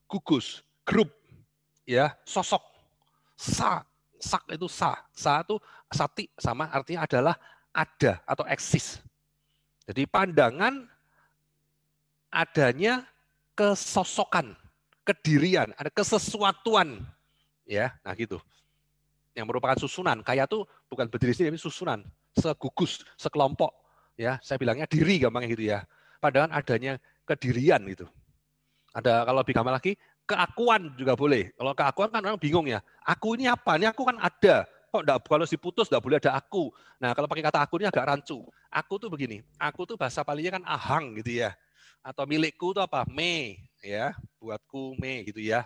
gugus, grup, ya sosok sa. Sak itu sa. Sa itu sati sama artinya adalah ada atau eksis. Jadi pandangan adanya kesosokan kedirian ada kesesuatuan. Ya nah gitu. Yang merupakan susunan. Kaya itu bukan berdiri sendiri tapi susunan. Segugus sekelompok. Ya saya bilangnya diri gampangnya gitu ya. Pandangan adanya kedirian gitu. Ada kalau lebih gampang lagi keakuan juga boleh. Kalau keakuan kan orang bingung ya. Aku ini apa? Ini aku kan ada. Kok enggak, kalau diputus enggak boleh ada aku. Nah, kalau pakai kata aku ini agak rancu. Aku tuh begini. Aku tuh bahasa palingnya kan ahang gitu ya. Atau milikku tuh apa? Me ya. Buatku me gitu ya.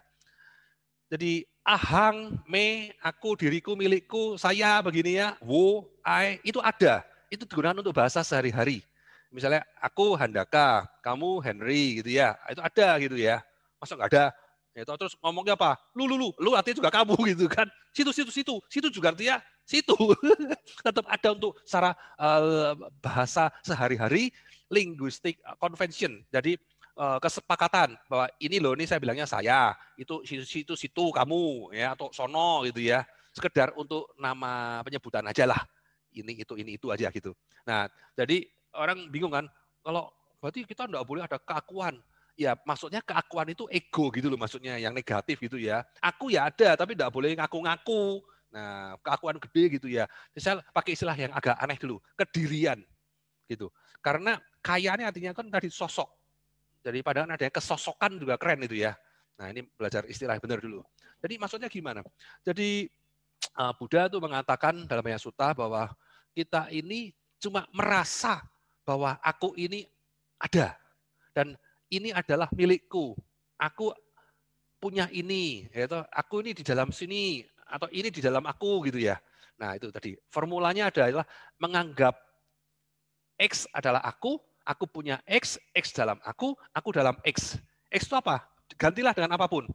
Jadi ahang, me, aku, diriku, milikku, saya begini ya, wo, I, itu ada. Itu digunakan untuk bahasa sehari-hari. Misalnya aku Handaka, kamu Henry gitu ya. Itu ada gitu ya. Nggak ada? Ya, terus ngomongnya apa? Lu, lu, lu, lu artinya juga kamu gitu kan. Situ, situ, situ. Situ juga artinya situ. Tetap ada untuk secara uh, bahasa sehari-hari, linguistic convention. Jadi uh, kesepakatan bahwa ini loh ini saya bilangnya saya, itu situ situ, situ kamu ya atau sono gitu ya. Sekedar untuk nama penyebutan aja lah. Ini itu ini itu aja gitu. Nah, jadi orang bingung kan kalau berarti kita enggak boleh ada keakuan. Ya, maksudnya keakuan itu ego gitu loh maksudnya yang negatif gitu ya. Aku ya ada tapi enggak boleh ngaku-ngaku. Nah, keakuan gede gitu ya. Misal pakai istilah yang agak aneh dulu, kedirian gitu. Karena kayanya artinya kan tadi sosok jadi padahal ada kesosokan juga keren itu ya. Nah ini belajar istilah benar dulu. Jadi maksudnya gimana? Jadi uh, Buddha itu mengatakan dalam Maya Sutta bahwa kita ini cuma merasa bahwa aku ini ada dan ini adalah milikku. Aku punya ini, yaitu aku ini di dalam sini atau ini di dalam aku gitu ya. Nah itu tadi formulanya adalah menganggap X adalah aku, aku punya X, X dalam aku, aku dalam X. X itu apa? Gantilah dengan apa pun.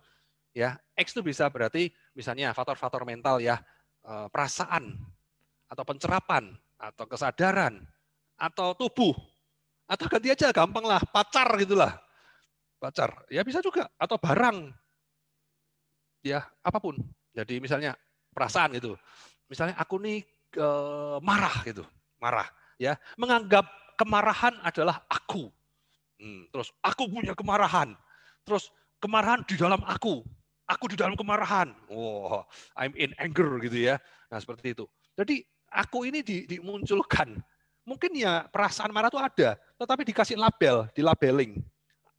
Ya, X itu bisa berarti misalnya faktor-faktor mental ya, eh, perasaan atau pencerapan atau kesadaran atau tubuh atau ganti aja gampang lah pacar gitulah pacar ya bisa juga atau barang ya apa pun jadi misalnya perasaan gitu misalnya aku nih eh, marah gitu marah ya menganggap kemarahan adalah aku. Hmm, terus aku punya kemarahan. Terus kemarahan di dalam aku. Aku di dalam kemarahan. Oh, I'm in anger gitu ya. Nah seperti itu. Jadi aku ini di, dimunculkan. Mungkin ya perasaan marah itu ada, tetapi dikasih label, di labeling.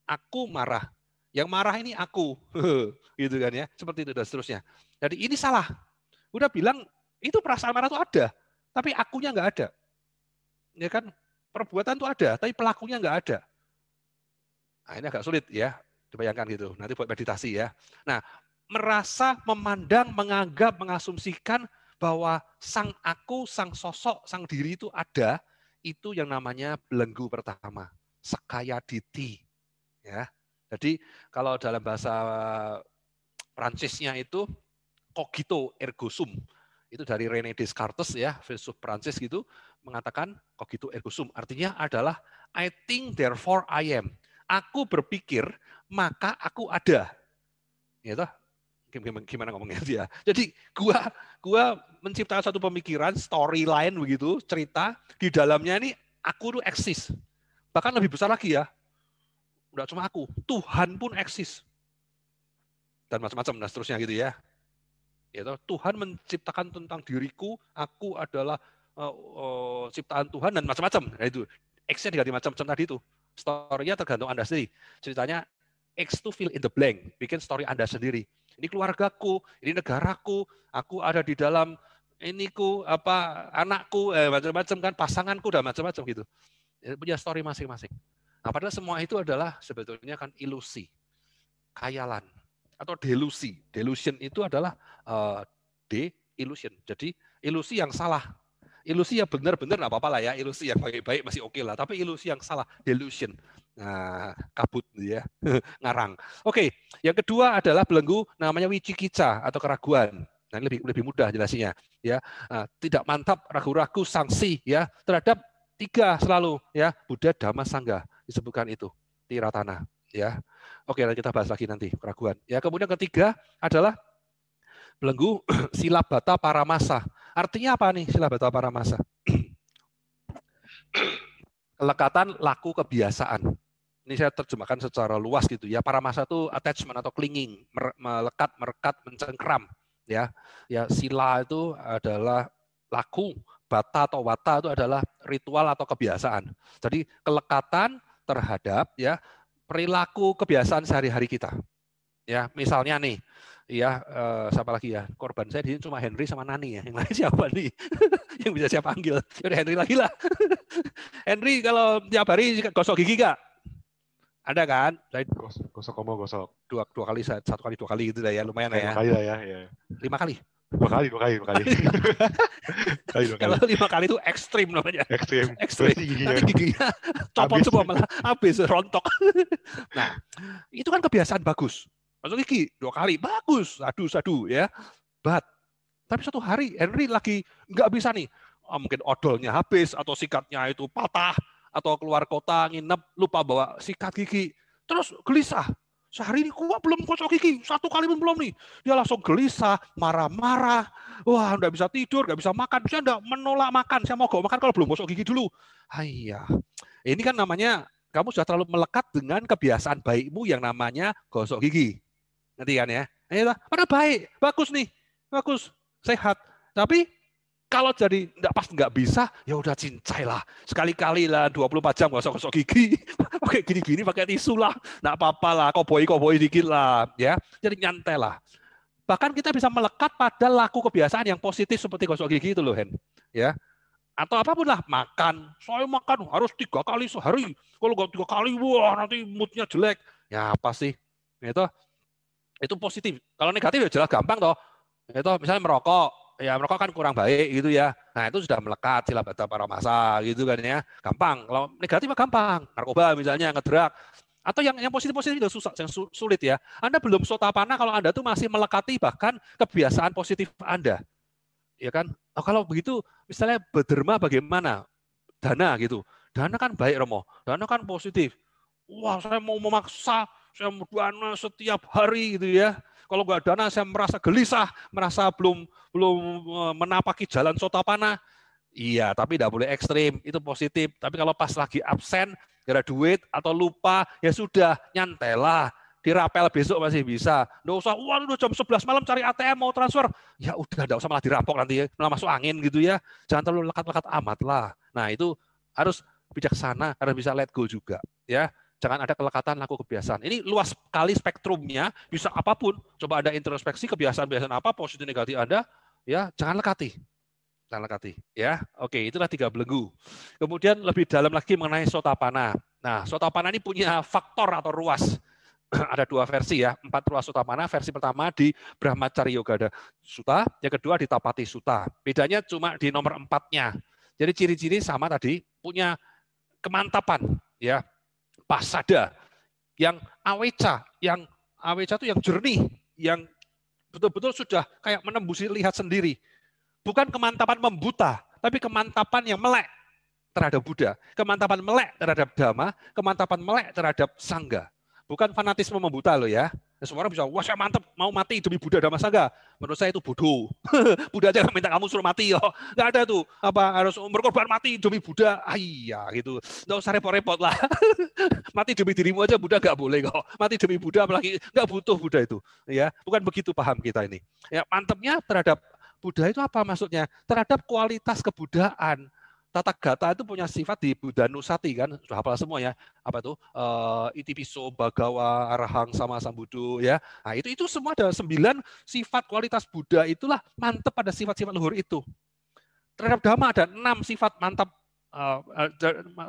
Aku marah. Yang marah ini aku. gitu kan ya. Seperti itu dan seterusnya. Jadi ini salah. Udah bilang itu perasaan marah itu ada, tapi akunya nggak ada. Ya kan? Perbuatan itu ada, tapi pelakunya nggak ada. Nah, ini agak sulit ya, dibayangkan gitu. Nanti buat meditasi ya. Nah, merasa, memandang, menganggap, mengasumsikan bahwa sang aku, sang sosok, sang diri itu ada, itu yang namanya belenggu pertama, sekaya diti. Ya. Jadi kalau dalam bahasa Prancisnya itu cogito ergo sum. Itu dari René Descartes ya, filsuf Prancis gitu mengatakan cogito ergo sum. Artinya adalah I think therefore I am. Aku berpikir maka aku ada. Ya toh? Gimana, gimana ngomongnya dia? Jadi gua gua menciptakan satu pemikiran, storyline begitu, cerita di dalamnya ini aku tuh eksis. Bahkan lebih besar lagi ya. Enggak cuma aku, Tuhan pun eksis. Dan macam-macam dan seterusnya gitu ya. Ya Tuhan menciptakan tentang diriku, aku adalah uh, uh, ciptaan Tuhan dan macam-macam. Nah, itu X-nya diganti macam-macam tadi itu. Story-nya tergantung Anda sendiri. Ceritanya X to fill in the blank, bikin story Anda sendiri. Ini keluargaku, ini negaraku, aku ada di dalam iniku apa anakku eh, macam-macam kan pasanganku dan macam-macam gitu. Ya, punya story masing-masing. Nah, padahal semua itu adalah sebetulnya kan ilusi, kayalan atau delusi. Delusion itu adalah uh, de illusion. Jadi ilusi yang salah ilusi yang benar-benar nggak apa-apa lah ya, ilusi yang baik-baik masih oke okay lah, tapi ilusi yang salah, delusion. Nah, kabut ya, ngarang. Oke, yang kedua adalah belenggu namanya wicikica atau keraguan. Nah, ini lebih lebih mudah jelasinnya ya. Nah, tidak mantap, ragu-ragu, sanksi ya terhadap tiga selalu ya, Buddha Dhamma Sangga disebutkan itu, tiratana ya. Oke, kita bahas lagi nanti keraguan. Ya, kemudian ketiga adalah belenggu silabata paramasa. Artinya apa nih silabata paramasa? Kelekatan laku kebiasaan. Ini saya terjemahkan secara luas gitu ya. Paramasa itu attachment atau clinging, melekat, merekat, mencengkram. Ya, ya sila itu adalah laku, bata atau wata itu adalah ritual atau kebiasaan. Jadi kelekatan terhadap ya perilaku kebiasaan sehari-hari kita. Ya, misalnya nih, ya uh, siapa lagi ya? Korban saya di sini cuma Henry sama Nani ya. Yang lain siapa nih? yang bisa saya panggil? Yaudah Henry lagi lah. Henry kalau tiap hari gosok gigi gak? Ada kan? Saya gosok, gosok gosok. Dua dua kali satu kali dua kali gitu lah ya lumayan ya. Lima kali lah ya, ya. Lima kali. Dua kali, dua kali, dua kali. kali, dua kali. Kalau lima kali itu ekstrim namanya. Ekstrim. Ekstrim. Giginya. Nanti giginya copot semua malah habis rontok. nah, itu kan kebiasaan bagus. Masuk gigi dua kali bagus, sadu sadu ya. But tapi satu hari Henry lagi nggak bisa nih. Oh, mungkin odolnya habis atau sikatnya itu patah atau keluar kota nginep lupa bawa sikat gigi. Terus gelisah Sehari ini gua belum kocok gigi, satu kali pun belum nih. Dia langsung gelisah, marah-marah. Wah, nggak bisa tidur, nggak bisa makan. Saya nggak menolak makan. Saya mau makan kalau belum gosok gigi dulu. Ayah, ini kan namanya kamu sudah terlalu melekat dengan kebiasaan baikmu yang namanya gosok gigi. Nanti kan ya? Ayo, mana baik, bagus nih, bagus, sehat. Tapi kalau jadi enggak pas nggak bisa, ya udah cincai lah. Sekali-kali lah 24 jam gosok-gosok gigi. pakai gini-gini pakai tisu lah. Enggak apa-apa lah, koboi-koboi dikit lah. ya Jadi nyantai lah. Bahkan kita bisa melekat pada laku kebiasaan yang positif seperti gosok gigi itu loh, Hen. Ya, atau apa pun lah makan saya makan harus tiga kali sehari kalau nggak tiga kali wah nanti moodnya jelek ya apa sih itu itu positif kalau negatif ya jelas gampang toh itu misalnya merokok ya merokok kan kurang baik gitu ya. Nah itu sudah melekat sila bata para masa gitu kan ya. Gampang. Kalau negatif gampang. Narkoba misalnya ngedrak. Atau yang yang positif-positif itu susah, yang sulit ya. Anda belum sotapana kalau Anda tuh masih melekati bahkan kebiasaan positif Anda. Ya kan? Oh, kalau begitu misalnya berderma bagaimana? Dana gitu. Dana kan baik Romo. Dana kan positif. Wah saya mau memaksa, saya mau dana setiap hari gitu ya kalau nggak dana saya merasa gelisah, merasa belum belum eh, menapaki jalan sotapana. Iya, tapi tidak boleh ekstrim, itu positif. Tapi kalau pas lagi absen, gara duit atau lupa, ya sudah, nyantelah. Dirapel besok masih bisa. Nggak usah, wah udah jam 11 malam cari ATM mau transfer. Ya udah, nggak usah malah dirampok nanti, malah masuk angin gitu ya. Jangan terlalu lekat-lekat amat lah. Nah itu harus bijaksana, harus bisa let go juga. ya Jangan ada kelekatan laku kebiasaan. Ini luas sekali spektrumnya, bisa apa pun. Coba ada introspeksi kebiasaan-kebiasaan apa positif negatif Anda, ya jangan lekati. Jangan lekati, ya. Oke, itulah tiga belenggu. Kemudian lebih dalam lagi mengenai sotapana. Nah, sotapana ini punya faktor atau ruas. ada dua versi ya, empat ruas sotapana. Versi pertama di Brahmacari Yoga ada Suta, yang kedua di Tapati Suta. Bedanya cuma di nomor empatnya. Jadi ciri-ciri sama tadi, punya kemantapan, ya pasada, yang aweca, yang aweca itu yang jernih, yang betul-betul sudah kayak menembusi lihat sendiri. Bukan kemantapan membuta, tapi kemantapan yang melek terhadap Buddha, kemantapan melek terhadap Dhamma, kemantapan melek terhadap Sangga. Bukan fanatisme membuta loh ya. Ya, semua orang bisa, wah saya mantep, mau mati demi Buddha dan Sangha. Menurut saya itu bodoh. Buddha aja minta kamu suruh mati yo. Nggak ada tuh, apa harus berkorban mati demi Buddha. Ah, iya gitu. Nggak usah repot-repot lah. mati demi dirimu aja Buddha nggak boleh kok. Mati demi Buddha apalagi nggak butuh Buddha itu. Ya, bukan begitu paham kita ini. Ya, mantepnya terhadap Buddha itu apa maksudnya? Terhadap kualitas kebudayaan tata gata itu punya sifat di Buddha Nusati kan sudah hafal semua ya. Apa itu? Uh, itipiso bagawa arahang sama sambudu ya. Nah itu itu semua ada sembilan sifat kualitas Buddha itulah mantap pada sifat-sifat luhur itu. Terhadap dhamma ada enam sifat mantap uh,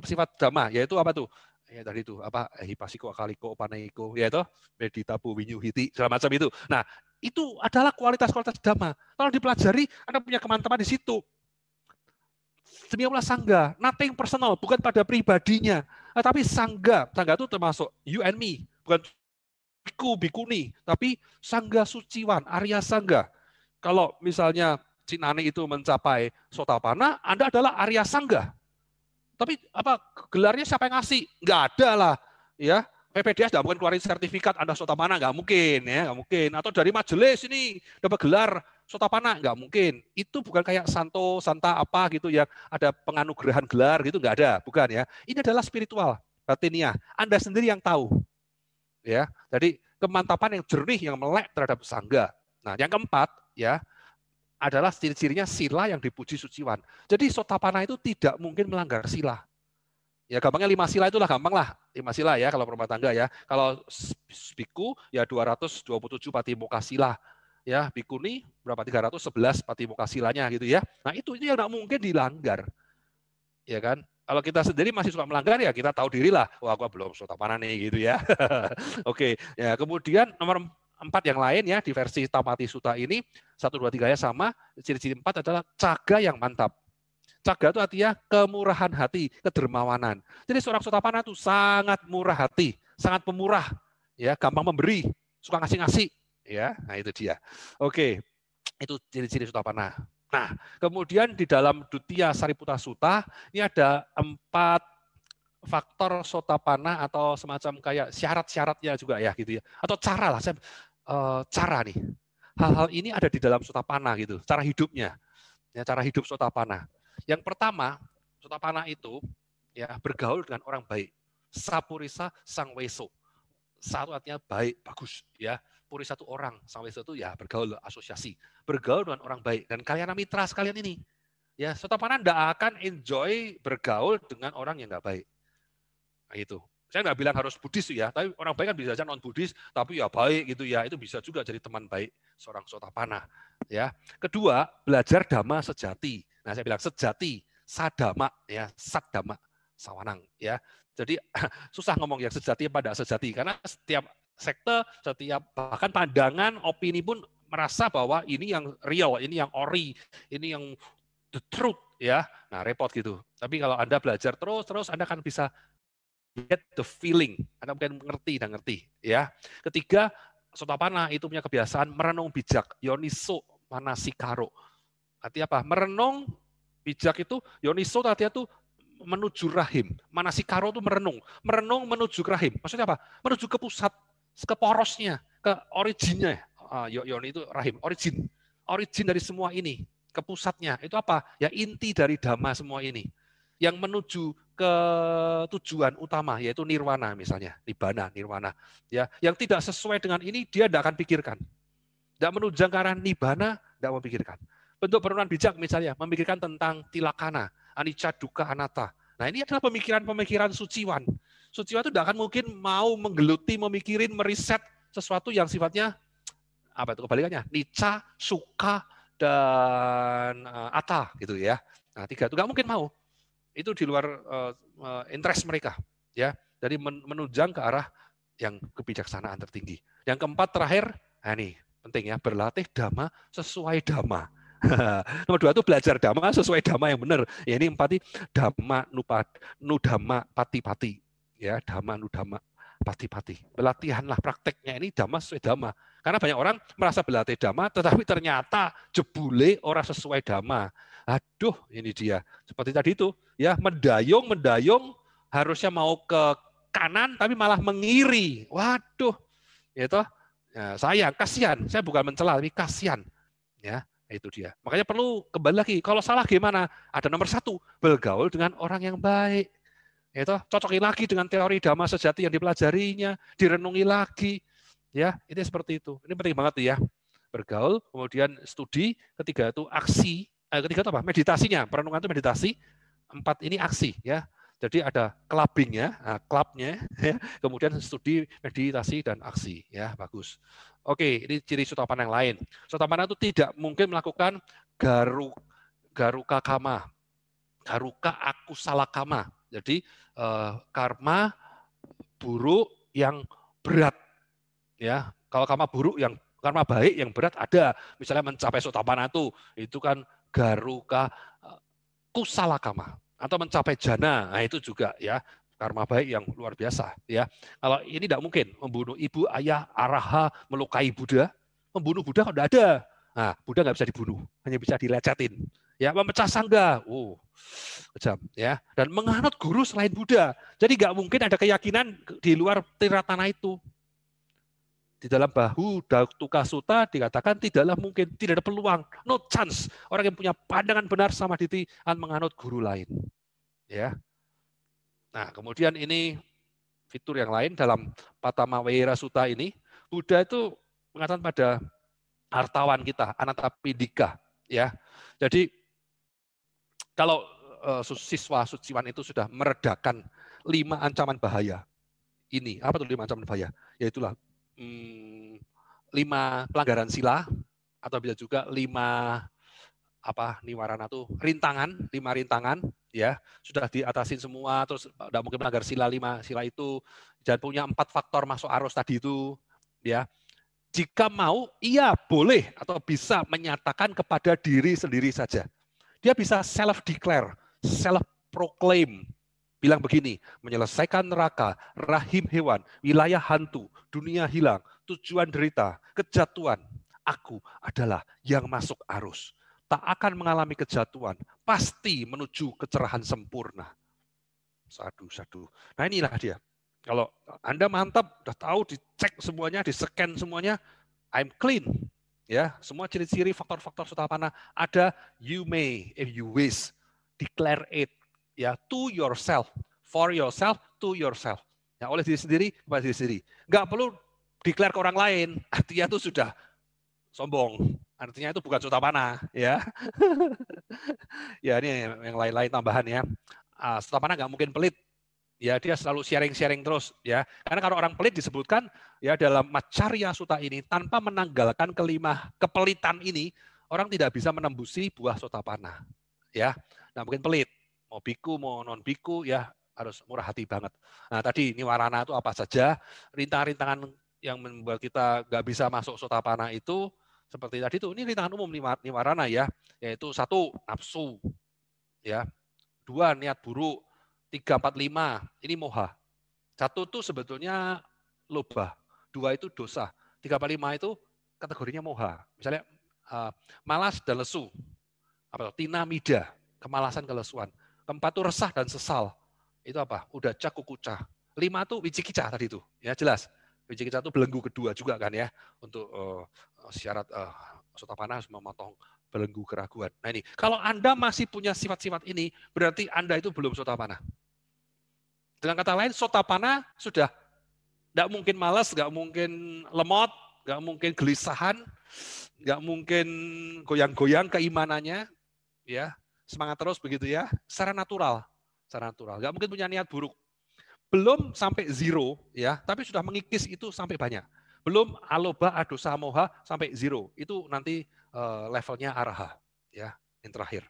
sifat dhamma yaitu apa tuh? Ya tadi itu apa? Hipasiko akaliko panaiko ya itu meditabu winyuhiti segala macam itu. Nah itu adalah kualitas-kualitas dhamma. Kalau dipelajari anda punya kemantapan di situ demi Allah sangga, nothing personal, bukan pada pribadinya, tapi sangga. Sangga itu termasuk you and me, bukan biku bikuni, tapi sangga suciwan, Arya sangga. Kalau misalnya Cinane itu mencapai sotapana, Anda adalah Arya sangga. Tapi apa gelarnya siapa yang ngasih? Enggak ada lah, ya. PPDS tidak mungkin keluarin sertifikat Anda sotapana, nggak mungkin ya, nggak mungkin. Atau dari majelis ini dapat gelar Sotapana nggak mungkin. Itu bukan kayak Santo, Santa apa gitu yang ada penganugerahan gelar gitu nggak ada, bukan ya. Ini adalah spiritual, batiniah. Anda sendiri yang tahu. Ya. Jadi kemantapan yang jernih yang melek terhadap sangga. Nah, yang keempat ya adalah ciri-cirinya sila yang dipuji suciwan. Jadi sotapana itu tidak mungkin melanggar sila. Ya gampangnya lima sila itulah gampang lah. Lima sila ya kalau rumah tangga ya. Kalau biku ya 227 pati muka sila. Ya, bikuni berapa 311 pati silanya gitu ya. Nah, itu itu yang tidak mungkin dilanggar. Ya kan? Kalau kita sendiri masih suka melanggar ya kita tahu diri lah. Wah, gua belum mana nih gitu ya. Oke, ya kemudian nomor empat yang lain ya di versi Tamati Suta ini satu dua tiga ya sama. Ciri-ciri empat adalah caga yang mantap. Caga itu artinya kemurahan hati, kedermawanan. Jadi seorang sotapana itu sangat murah hati, sangat pemurah, ya, gampang memberi, suka ngasih-ngasih, ya. Nah, itu dia. Oke. Itu ciri-ciri sotapana. Nah, kemudian di dalam Dutia Sariputa Suta ini ada empat faktor sotapana atau semacam kayak syarat-syaratnya juga ya gitu ya. Atau cara lah, saya, uh, cara nih. Hal-hal ini ada di dalam sotapana gitu, cara hidupnya. Ya, cara hidup sotapana. Yang pertama, Sotapana itu ya bergaul dengan orang baik. Sapurisa sang weso. Satu artinya baik, bagus ya. Purisa itu orang, weso itu ya bergaul asosiasi. Bergaul dengan orang baik dan kalian mitra sekalian ini. Ya, Sotapana tidak akan enjoy bergaul dengan orang yang nggak baik. Nah, itu. Saya nggak bilang harus Buddhis ya, tapi orang baik kan bisa aja non Buddhis, tapi ya baik gitu ya, itu bisa juga jadi teman baik seorang sotapana. Ya, kedua belajar dhamma sejati. Nah, saya bilang sejati, sadama ya, sadama sawanang ya. Jadi susah ngomong yang sejati pada sejati karena setiap sekte, setiap bahkan pandangan, opini pun merasa bahwa ini yang real, ini yang ori, ini yang the truth ya. Nah, repot gitu. Tapi kalau Anda belajar terus terus Anda akan bisa get the feeling. Anda mungkin mengerti dan ngerti ya. Ketiga, Sotapana itu punya kebiasaan merenung bijak, yoniso manasikaro. Artinya apa? Merenung bijak itu yoniso artinya itu menuju rahim. Manasikaro itu merenung. Merenung menuju rahim. Maksudnya apa? Menuju ke pusat, ke porosnya, ke originnya. Uh, yoni itu rahim, origin. Origin dari semua ini, ke pusatnya. Itu apa? Ya inti dari dhamma semua ini. Yang menuju ke tujuan utama yaitu nirwana misalnya, nibbana, nirwana. Ya, yang tidak sesuai dengan ini dia tidak akan pikirkan. Tidak menunjang ke arah nibbana, tidak memikirkan. Bentuk perenungan bijak misalnya, memikirkan tentang tilakana, anicca, duka, anatta. Nah ini adalah pemikiran-pemikiran suciwan. Suciwan itu tidak akan mungkin mau menggeluti, memikirin, meriset sesuatu yang sifatnya apa itu kebalikannya, nica, suka, dan uh, ata gitu ya. Nah tiga itu nggak mungkin mau. Itu di luar uh, uh, interest mereka ya. Dari menunjang ke arah yang kebijaksanaan tertinggi. Yang keempat terakhir, nah ini penting ya, berlatih dhamma sesuai dhamma. Nomor dua itu belajar dhamma sesuai dhamma yang benar. Ya ini empati dhamma nupa, nudhamma pati-pati. Ya, dhamma nudhamma pati-pati. Pelatihanlah prakteknya ini dhamma sesuai dhamma. Karena banyak orang merasa berlatih dhamma, tetapi ternyata jebule orang sesuai dhamma. Aduh, ini dia. Seperti tadi itu, ya mendayung, mendayung, harusnya mau ke kanan, tapi malah mengiri. Waduh, itu Ya, sayang, kasihan. Saya bukan mencela, tapi kasihan. Ya, itu dia. Makanya perlu kembali lagi. Kalau salah gimana? Ada nomor satu, bergaul dengan orang yang baik. Itu cocokin lagi dengan teori dhamma sejati yang dipelajarinya, direnungi lagi. Ya, ini seperti itu. Ini penting banget ya. Bergaul, kemudian studi, ketiga itu aksi, eh, ketiga itu apa? Meditasinya. Perenungan itu meditasi. Empat ini aksi ya. Jadi ada clubbingnya, nah, klubnya, ya. kemudian studi, meditasi dan aksi, ya bagus. Oke, ini ciri sutapana yang lain. Sutapana itu tidak mungkin melakukan garu, garuka kama, garuka aku salah kama. Jadi eh, karma buruk yang berat, ya. Kalau karma buruk yang karma baik yang berat ada. Misalnya mencapai sutapana itu, kan garuka eh, kusala kama atau mencapai jana. Nah, itu juga ya karma baik yang luar biasa ya. Kalau ini tidak mungkin membunuh ibu, ayah, araha, melukai Buddha, membunuh Buddha kalau tidak ada. Nah, Buddha nggak bisa dibunuh, hanya bisa dilecetin. Ya, memecah sangga, oh, kejam ya. Dan menganut guru selain Buddha. Jadi nggak mungkin ada keyakinan di luar tiratana itu. Di dalam bahu Tuka Suta dikatakan tidaklah mungkin, tidak ada peluang, no chance. Orang yang punya pandangan benar sama diti akan menganut guru lain. Ya. Nah, kemudian ini fitur yang lain dalam Patama Weira Suta ini, Buddha itu mengatakan pada hartawan kita, Anatapindika. Ya. Jadi kalau uh, siswa suciwan itu sudah meredakan lima ancaman bahaya. Ini apa tuh lima ancaman bahaya? Yaitulah hmm, lima pelanggaran sila atau bisa juga lima apa niwarana tuh rintangan, lima rintangan ya sudah diatasin semua terus tidak mungkin melanggar sila lima sila itu dan punya empat faktor masuk arus tadi itu ya jika mau, ia boleh atau bisa menyatakan kepada diri sendiri saja. Dia bisa self-declare, self-proclaim. Bilang begini, menyelesaikan neraka, rahim hewan, wilayah hantu, dunia hilang, tujuan derita, kejatuhan. Aku adalah yang masuk arus. Tak akan mengalami kejatuhan, pasti menuju kecerahan sempurna. Sadu, sadu. Nah inilah dia. Kalau Anda mantap, udah tahu, dicek semuanya, di-scan semuanya, I'm clean. Ya, semua ciri-ciri faktor-faktor sutapana ada. You may, if you wish, declare it. Ya, to yourself, for yourself, to yourself. Ya, oleh diri sendiri, kepada diri sendiri. Enggak perlu declare ke orang lain. Artinya itu sudah sombong. Artinya itu bukan sutapana, ya. ya ini yang lain-lain tambahan ya. Uh, sutapana nggak mungkin pelit, ya dia selalu sharing-sharing terus ya. Karena kalau orang pelit disebutkan ya dalam macarya suta ini tanpa menanggalkan kelima kepelitan ini orang tidak bisa menembusi buah sotapana. Ya. Nah, mungkin pelit. Mau biku mau non biku ya harus murah hati banget. Nah, tadi ini warana itu apa saja? Rintangan-rintangan yang membuat kita nggak bisa masuk sotapana itu seperti tadi itu ini rintangan umum niwarana ya, yaitu satu nafsu, ya, dua niat buruk, 345 ini moha. Satu itu sebetulnya loba, dua itu dosa, 345 itu kategorinya moha. Misalnya uh, malas dan lesu, apa tina mida, kemalasan kelesuan. Keempat itu resah dan sesal. Itu apa? Udah cak kukuca. Lima itu wicikica tadi itu, ya jelas. Wicikica itu belenggu kedua juga kan ya untuk uh, syarat uh, sotapana harus memotong belenggu keraguan. Nah ini, kalau Anda masih punya sifat-sifat ini, berarti Anda itu belum sotapana. Dengan kata lain, sotapana sudah tidak mungkin malas, nggak mungkin lemot, nggak mungkin gelisahan, nggak mungkin goyang-goyang keimanannya, ya semangat terus begitu ya, secara natural, secara natural, nggak mungkin punya niat buruk. Belum sampai zero, ya, tapi sudah mengikis itu sampai banyak. Belum aloba, adosa, moha sampai zero, itu nanti uh, levelnya araha, ya, yang terakhir.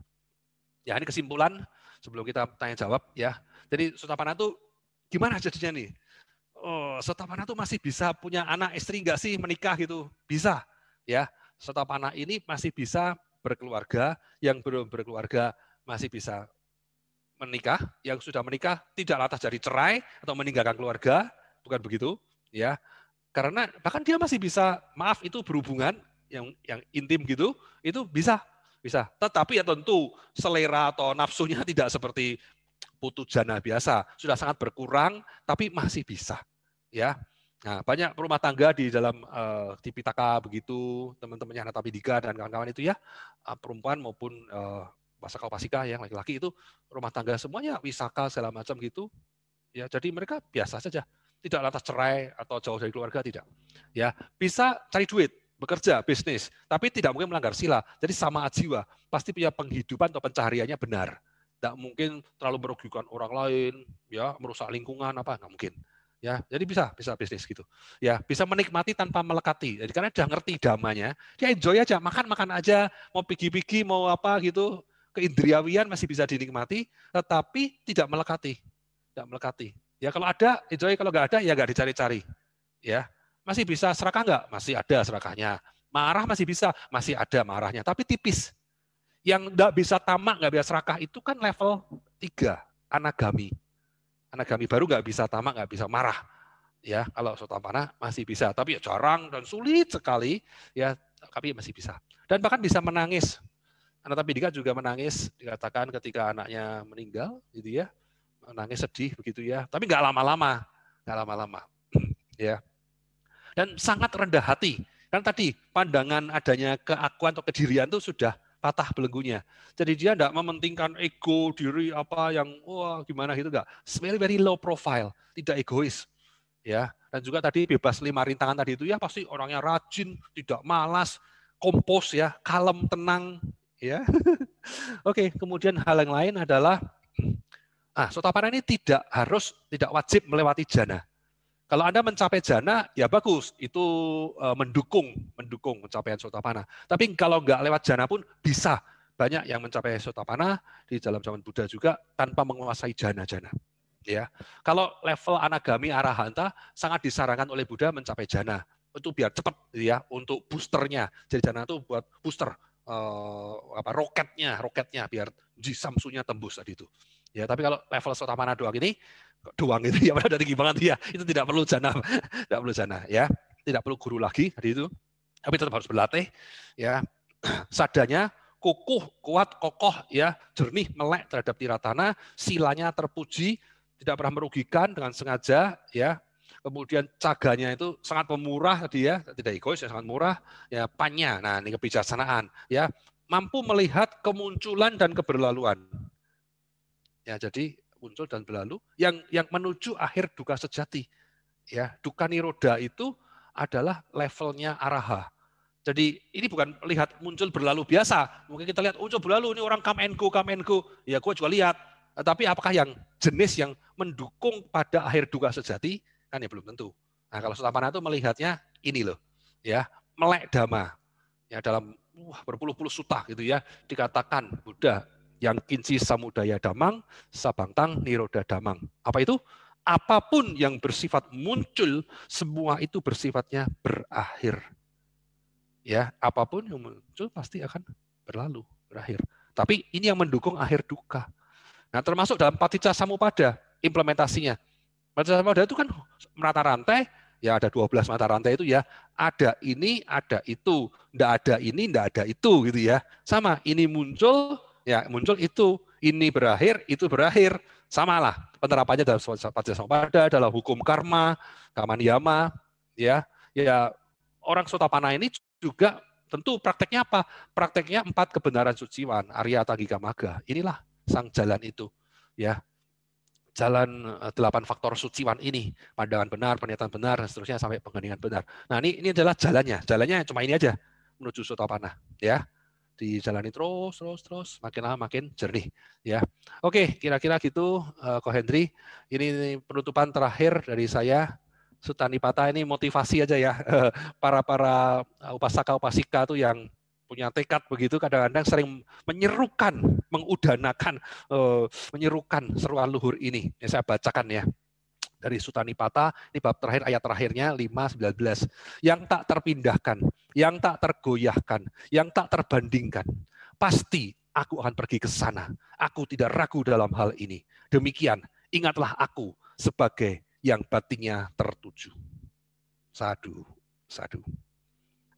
Ya ini kesimpulan sebelum kita tanya jawab ya. Jadi Sotapana itu gimana jadinya nih? Oh, Sotapana itu masih bisa punya anak istri enggak sih menikah gitu? Bisa ya. Sotapana ini masih bisa berkeluarga, yang belum berkeluarga masih bisa menikah, yang sudah menikah tidak lantas jadi cerai atau meninggalkan keluarga, bukan begitu ya. Karena bahkan dia masih bisa maaf itu berhubungan yang yang intim gitu, itu bisa bisa. Tetapi ya tentu selera atau nafsunya tidak seperti putu jana biasa, sudah sangat berkurang, tapi masih bisa. Ya, Nah, banyak rumah tangga di dalam uh, Tipitaka begitu, teman-temannya Hanata Pidika dan kawan-kawan itu ya, uh, perempuan maupun uh, Basaka Pasika yang laki-laki itu rumah tangga semuanya wisaka segala macam gitu. Ya, jadi mereka biasa saja, tidak lantas cerai atau jauh dari keluarga tidak. Ya, bisa cari duit, bekerja, bisnis, tapi tidak mungkin melanggar sila. Jadi sama jiwa, pasti punya penghidupan atau pencahariannya benar tidak mungkin terlalu merugikan orang lain, ya merusak lingkungan apa nggak mungkin. Ya, jadi bisa bisa bisnis gitu. Ya, bisa menikmati tanpa melekati. Jadi karena dia ngerti damanya, dia enjoy aja, makan makan aja, mau pergi-pergi mau apa gitu, keindriawian masih bisa dinikmati, tetapi tidak melekati, tidak melekati. Ya kalau ada enjoy, kalau nggak ada ya nggak dicari-cari. Ya, masih bisa serakah nggak? Masih ada serakahnya. Marah masih bisa, masih ada marahnya, tapi tipis. Yang nggak bisa tamak, nggak bisa serakah itu kan level tiga, anagami. Anagami baru nggak bisa tamak, nggak bisa marah. Ya, kalau sotampana masih bisa, tapi ya jarang dan sulit sekali. Ya, tapi masih bisa. Dan bahkan bisa menangis. Anak tapi juga menangis, dikatakan ketika anaknya meninggal, gitu ya, menangis sedih begitu ya. Tapi nggak lama-lama, nggak lama-lama. ya. Dan sangat rendah hati. Kan tadi pandangan adanya keakuan atau kedirian itu sudah patah belenggunya. Jadi dia tidak mementingkan ego diri apa yang wah gimana gitu enggak. Very very low profile, tidak egois. Ya, dan juga tadi bebas lima rintangan tadi itu ya pasti orangnya rajin, tidak malas, kompos ya, kalem, tenang ya. Oke, kemudian hal yang lain adalah Ah, sotapana ini tidak harus, tidak wajib melewati jana. Kalau Anda mencapai jana, ya bagus, itu uh, mendukung, mendukung pencapaian sotapana. Tapi kalau nggak lewat jana pun bisa. Banyak yang mencapai sotapana di dalam zaman Buddha juga tanpa menguasai jana-jana. Ya, kalau level anagami arahanta sangat disarankan oleh Buddha mencapai jana itu biar cepat ya untuk boosternya. Jadi jana itu buat booster uh, apa roketnya, roketnya biar jisamsunya tembus tadi itu. Ya, tapi kalau level sotamana doang ini doang itu? Ya dari tinggi banget ya. Itu tidak perlu jana, tidak perlu jana ya. Tidak perlu guru lagi tadi itu. Tapi tetap harus berlatih ya. Sadanya kukuh, kuat, kokoh ya, jernih, melek terhadap tiratana, silanya terpuji, tidak pernah merugikan dengan sengaja ya. Kemudian caganya itu sangat pemurah tadi ya. Tidak egois ya sangat murah. Ya panya nah ini kebijaksanaan ya. Mampu melihat kemunculan dan keberlaluan ya jadi muncul dan berlalu yang yang menuju akhir duka sejati ya duka niroda itu adalah levelnya araha jadi ini bukan lihat muncul berlalu biasa. Mungkin kita lihat muncul berlalu ini orang come and go, come. Ya gue juga lihat. Tapi apakah yang jenis yang mendukung pada akhir duka sejati kan ya belum tentu. Nah kalau Sutapana itu melihatnya ini loh, ya melek dhamma, ya dalam wah, berpuluh-puluh suta gitu ya dikatakan Buddha yang kinci samudaya damang, sabangtang niroda damang. Apa itu? Apa pun yang bersifat muncul, semua itu bersifatnya berakhir. Ya, apa pun yang muncul pasti akan berlalu, berakhir. Tapi ini yang mendukung akhir duka. Nah, termasuk dalam paticca samupada implementasinya. Paticca samupada itu kan mata rantai, ya ada 12 mata rantai itu ya, ada ini, ada itu, ndak ada ini, ndak ada itu gitu ya. Sama, ini muncul, ya muncul itu, ini berakhir, itu berakhir. Samalah penerapannya dalam paticca samupada, dalam hukum karma, kamaniyama, ya. Ya orang sotapana ini juga tentu prakteknya apa? Prakteknya empat kebenaran suciwan, Arya Tagika Maga. Inilah sang jalan itu, ya jalan eh, delapan faktor suciwan ini, pandangan benar, pernyataan benar, dan seterusnya sampai pengandingan benar. Nah ini ini adalah jalannya, jalannya cuma ini aja menuju Sotapana, ya dijalani terus terus terus makin lama makin jernih ya. Oke kira-kira gitu uh, Ko Hendri. Ini penutupan terakhir dari saya. Sutani Pata ini motivasi aja ya para para upasaka upasika tuh yang punya tekad begitu kadang-kadang sering menyerukan, mengudanakan, menyerukan seruan luhur ini. Ini saya bacakan ya dari Sutani Pata, ini bab terakhir ayat terakhirnya 5:19. Yang tak terpindahkan, yang tak tergoyahkan, yang tak terbandingkan. Pasti aku akan pergi ke sana. Aku tidak ragu dalam hal ini. Demikian, ingatlah aku sebagai yang batinnya tertuju. Sadu, sadu.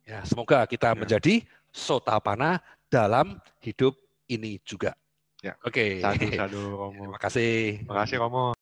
Ya, semoga kita ya. menjadi sotapana dalam hidup ini juga. Ya. Oke. Okay. Sadu, sadu, Romo. Terima kasih. Terima kasih, Romo.